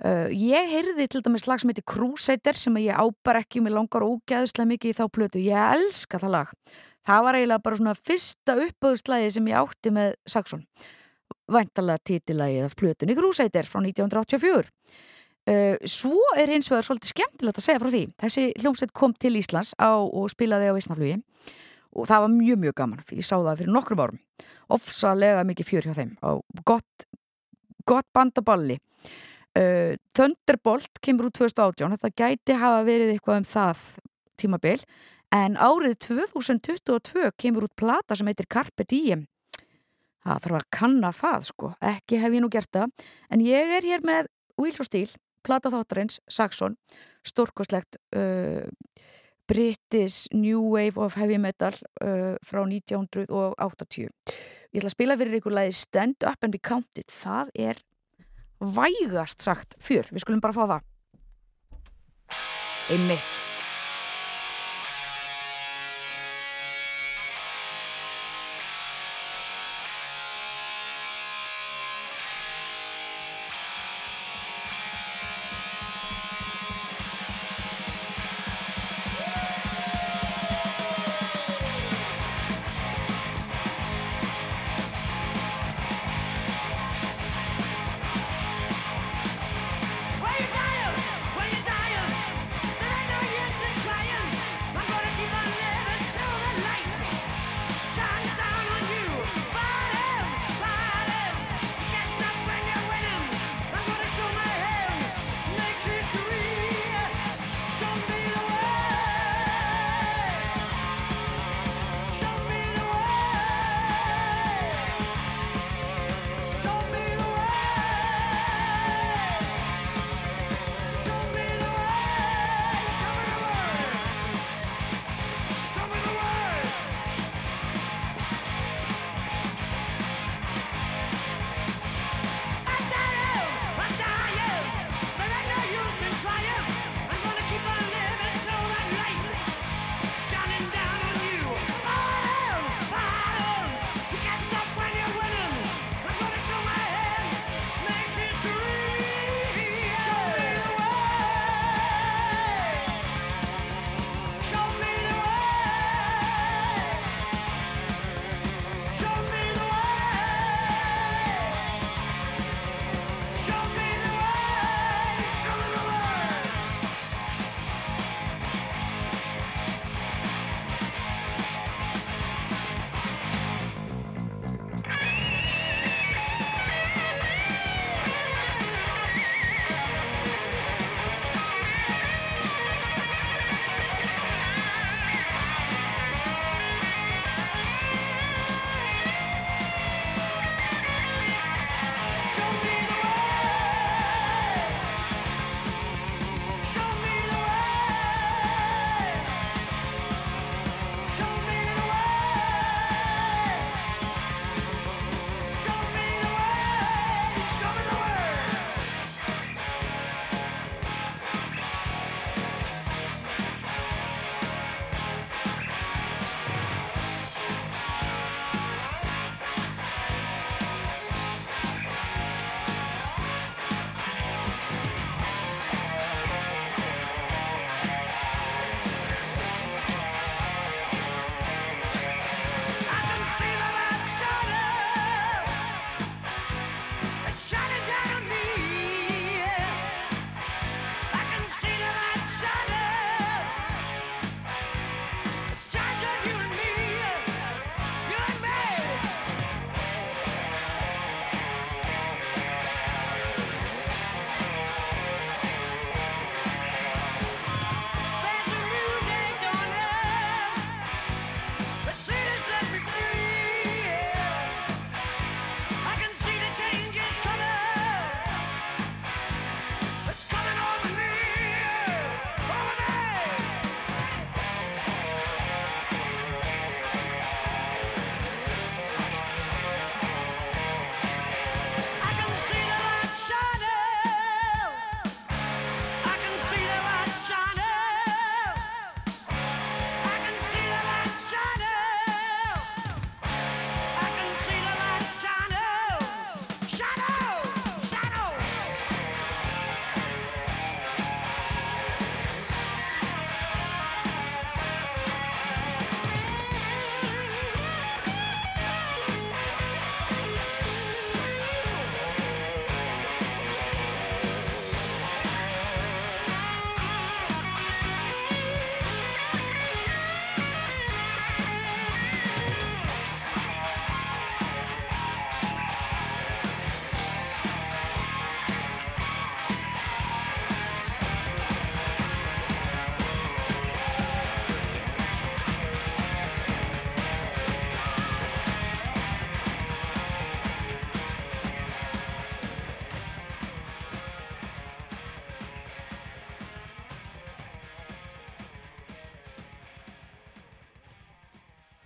Uh, ég heyrði til dæmis lag sem heitir Crusader sem ég ábar ekki með langar ógæðslega mikið í þá plötu, ég elska það lag. Það var eiginlega bara svona fyrsta uppöðslæði sem ég átti með Saxon væntalega titillægið af plötunni Crusader frá 1984 uh, svo er hins vegar svolítið skemmtilegt að segja frá því. Þessi hljómsveit kom til Íslands á, og spilaði á Ísnaflugi og það var mjög mjög gaman ég sá það fyrir nokkrum árum. Ofsalega mikið fjör hjá þeim og gott, gott bandaballi uh, Thunderbolt kemur úr 2018 þetta gæti hafa verið eitthvað um það tímabil en árið 2022 kemur út plata sem heitir Carpe Diem það þarf að kanna það sko. Ekki hef ég nú gert það. En ég er hér með Wheels of Steel plata þáttarins, Saxon stórkoslegt uh, British New Wave of Heavy Metal uh, frá 1980 ég ætla að spila fyrir ykkur lagi Stand Up and Be Counted. Það er vægast sagt fjör, við skulum bara fá það. Einmitt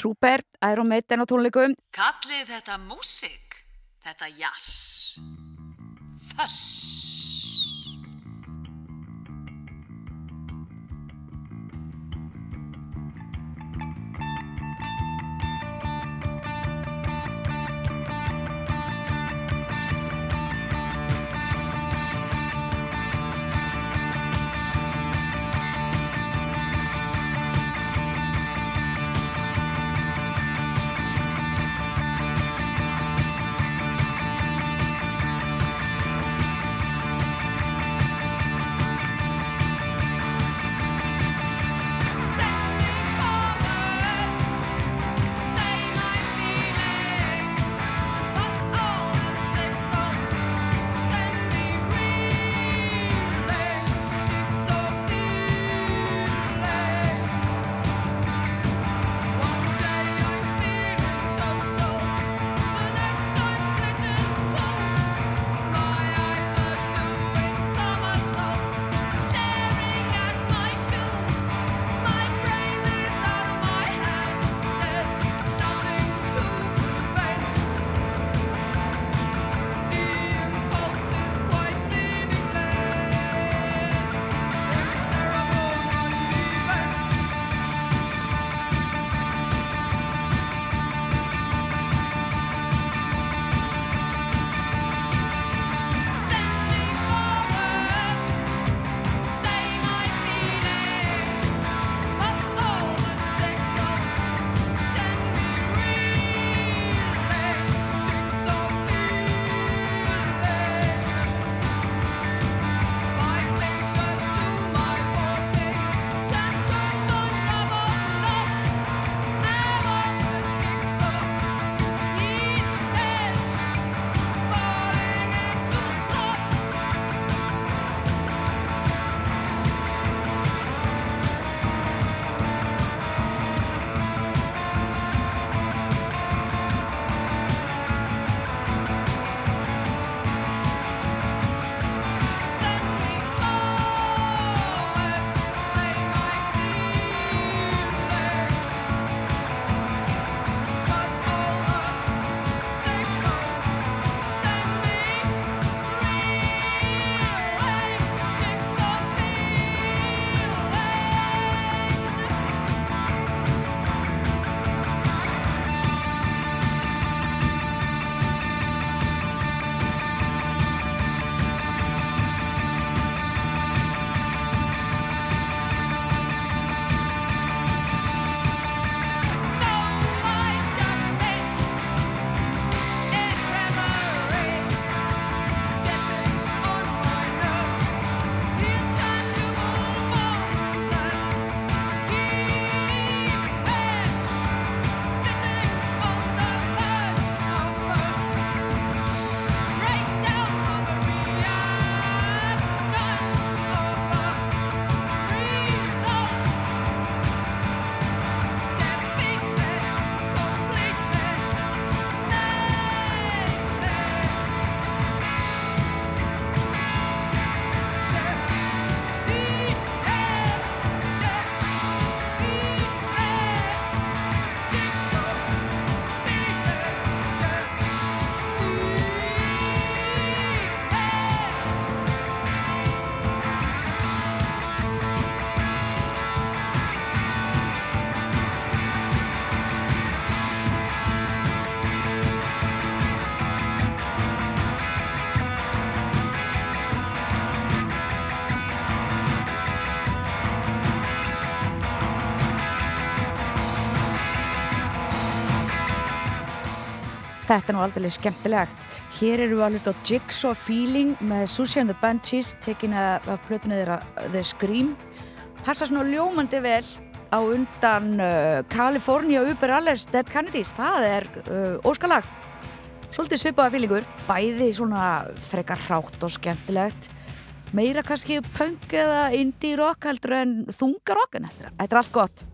Trooper, Iron Maiden á tónleikum. Kallið þetta músik Þetta er nú aldrei skemmtilegt. Hér eru við að hluta á Jigsaw Feeling með Susie and the Banshees tekin af plötunni þeirra uh, The Scream. Passa svona ljómandi vel á undan uh, California Uber Alles Dead Kennedys. Það er uh, óskalag. Svolítið svipaða fílingur. Bæði svona frekar hrátt og skemmtilegt. Meira kannski punk eða indie rock heldur en þungarokk en þetta er allt gott.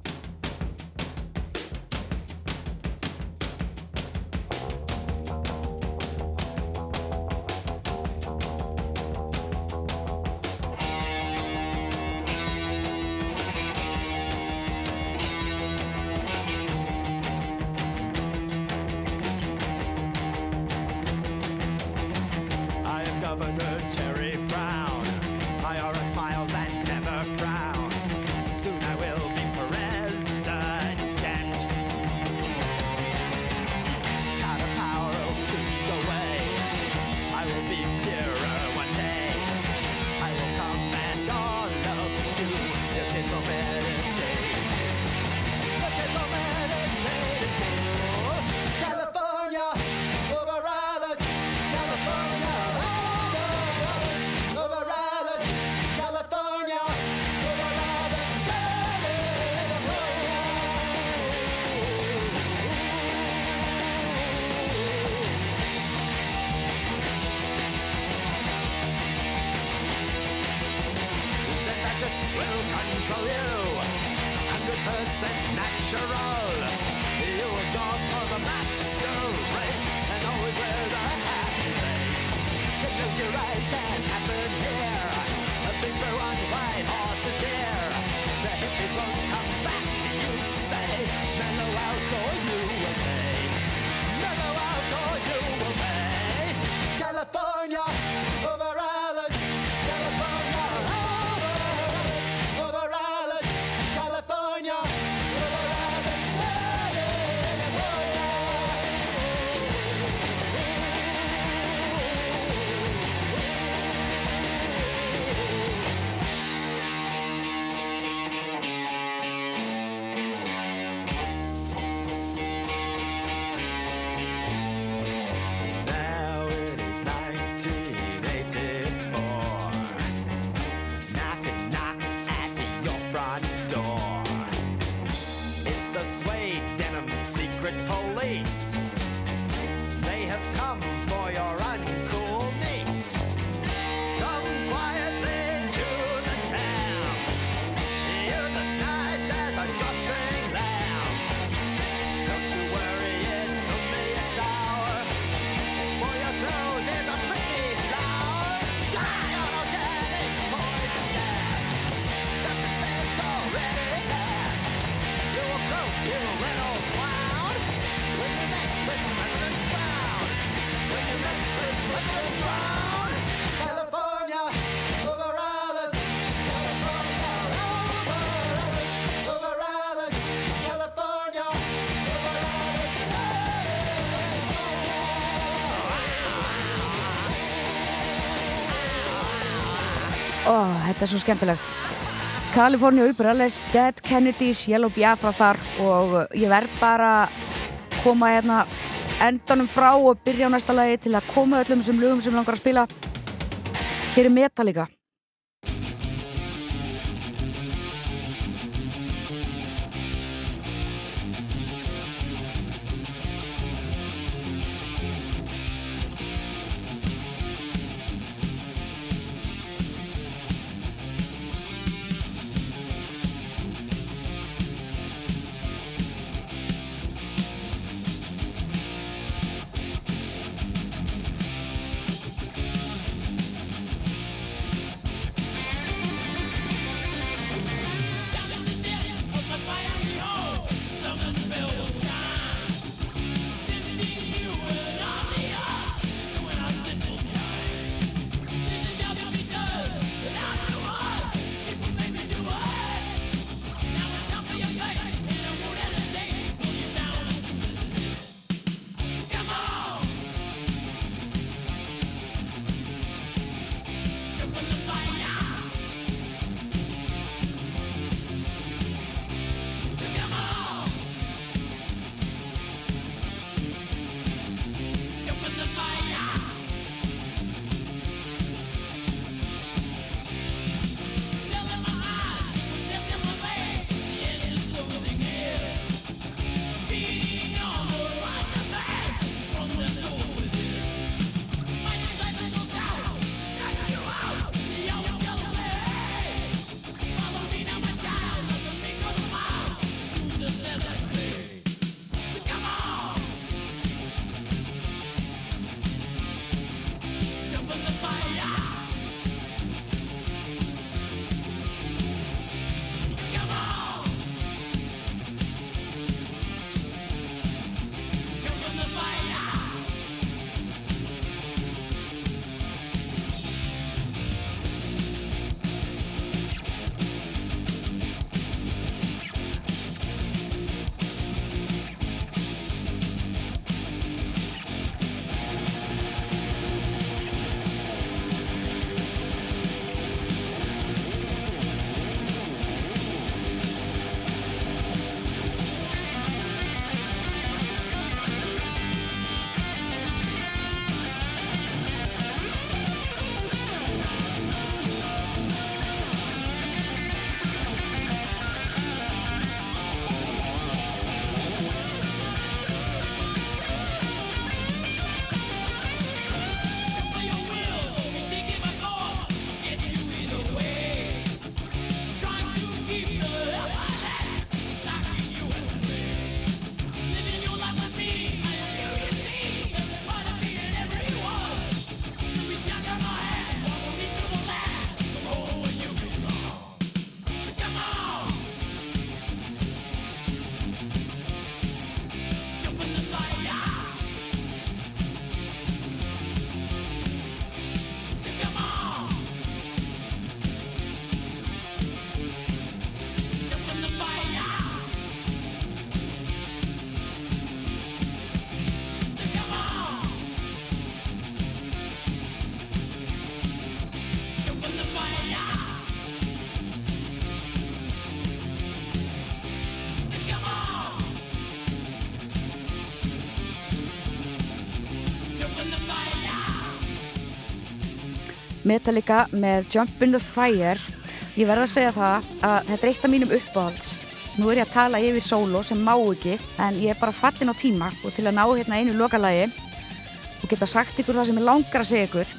Þetta er svo skemmtilegt. California Uberalles, Dead Kennedys, Yellow Biafra þar og ég verð bara koma hérna endanum frá og byrja á næsta lagi til að koma öllum sem lögum sem langar að spila. Hér er Metallica. Metallica með Jump in the Fire. Ég verð að segja það að þetta er eitt af mínum uppáhalds. Nú er ég að tala yfir solo sem má ekki en ég er bara fallin á tíma og til að ná hérna einu lokalagi og geta sagt ykkur það sem ég langar að segja ykkur.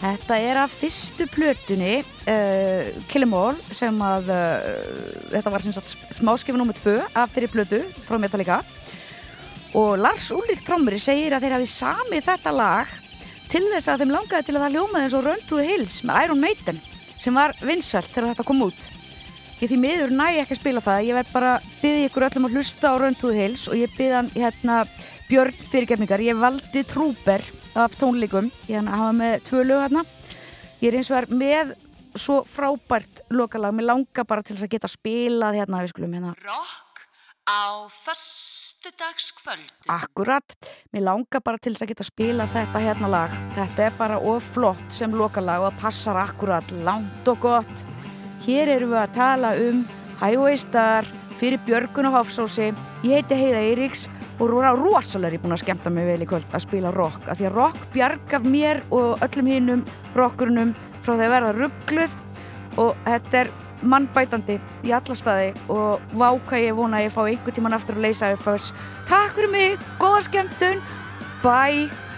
Þetta er af fyrstu plötunni uh, Kill 'Em All sem að uh, þetta var sem sagt smáskifu nr. 2 af þeirri plötu frá Metallica. Og Lars Ulrik Trommuri segir að þeir hafi samið þetta lag til þess að þeim langaði til að það ljómaði eins og Run to the Hills með Iron Maiden sem var vinsælt þegar þetta kom út. Ég því miður næ ekki að spila það. Ég verð bara byggði ykkur öllum að hlusta á Run to the Hills og ég byggði hann hérna Björn fyrirgefningar, ég valdi Trooper af tónleikum, ég hafa með tvö lög hérna, ég er eins og er með svo frábært lokalag, mér langar bara til þess að geta spilað hérna, við skulum hérna. Rock á föstudagskvöld. Akkurat, mér langar bara til þess að geta spila þetta hérna lag. Þetta er bara of flott sem lokalag og það passar akkurat, langt og gott. Hér erum við að tala um Highway Star fyrir Björgun og Hafsósi ég heiti Heiða Eiríks og ro- rosalega er búin að skemmta mig vel í kvöld að spila rock, af því að rock bjargaf mér og öllum hinnum rockurnum frá því að verða ruggluð og þetta er mannbætandi í alla staði og váka ég vona að ég fá einhver tíman aftur að leysa Takk fyrir mig, góða skemmtun Bye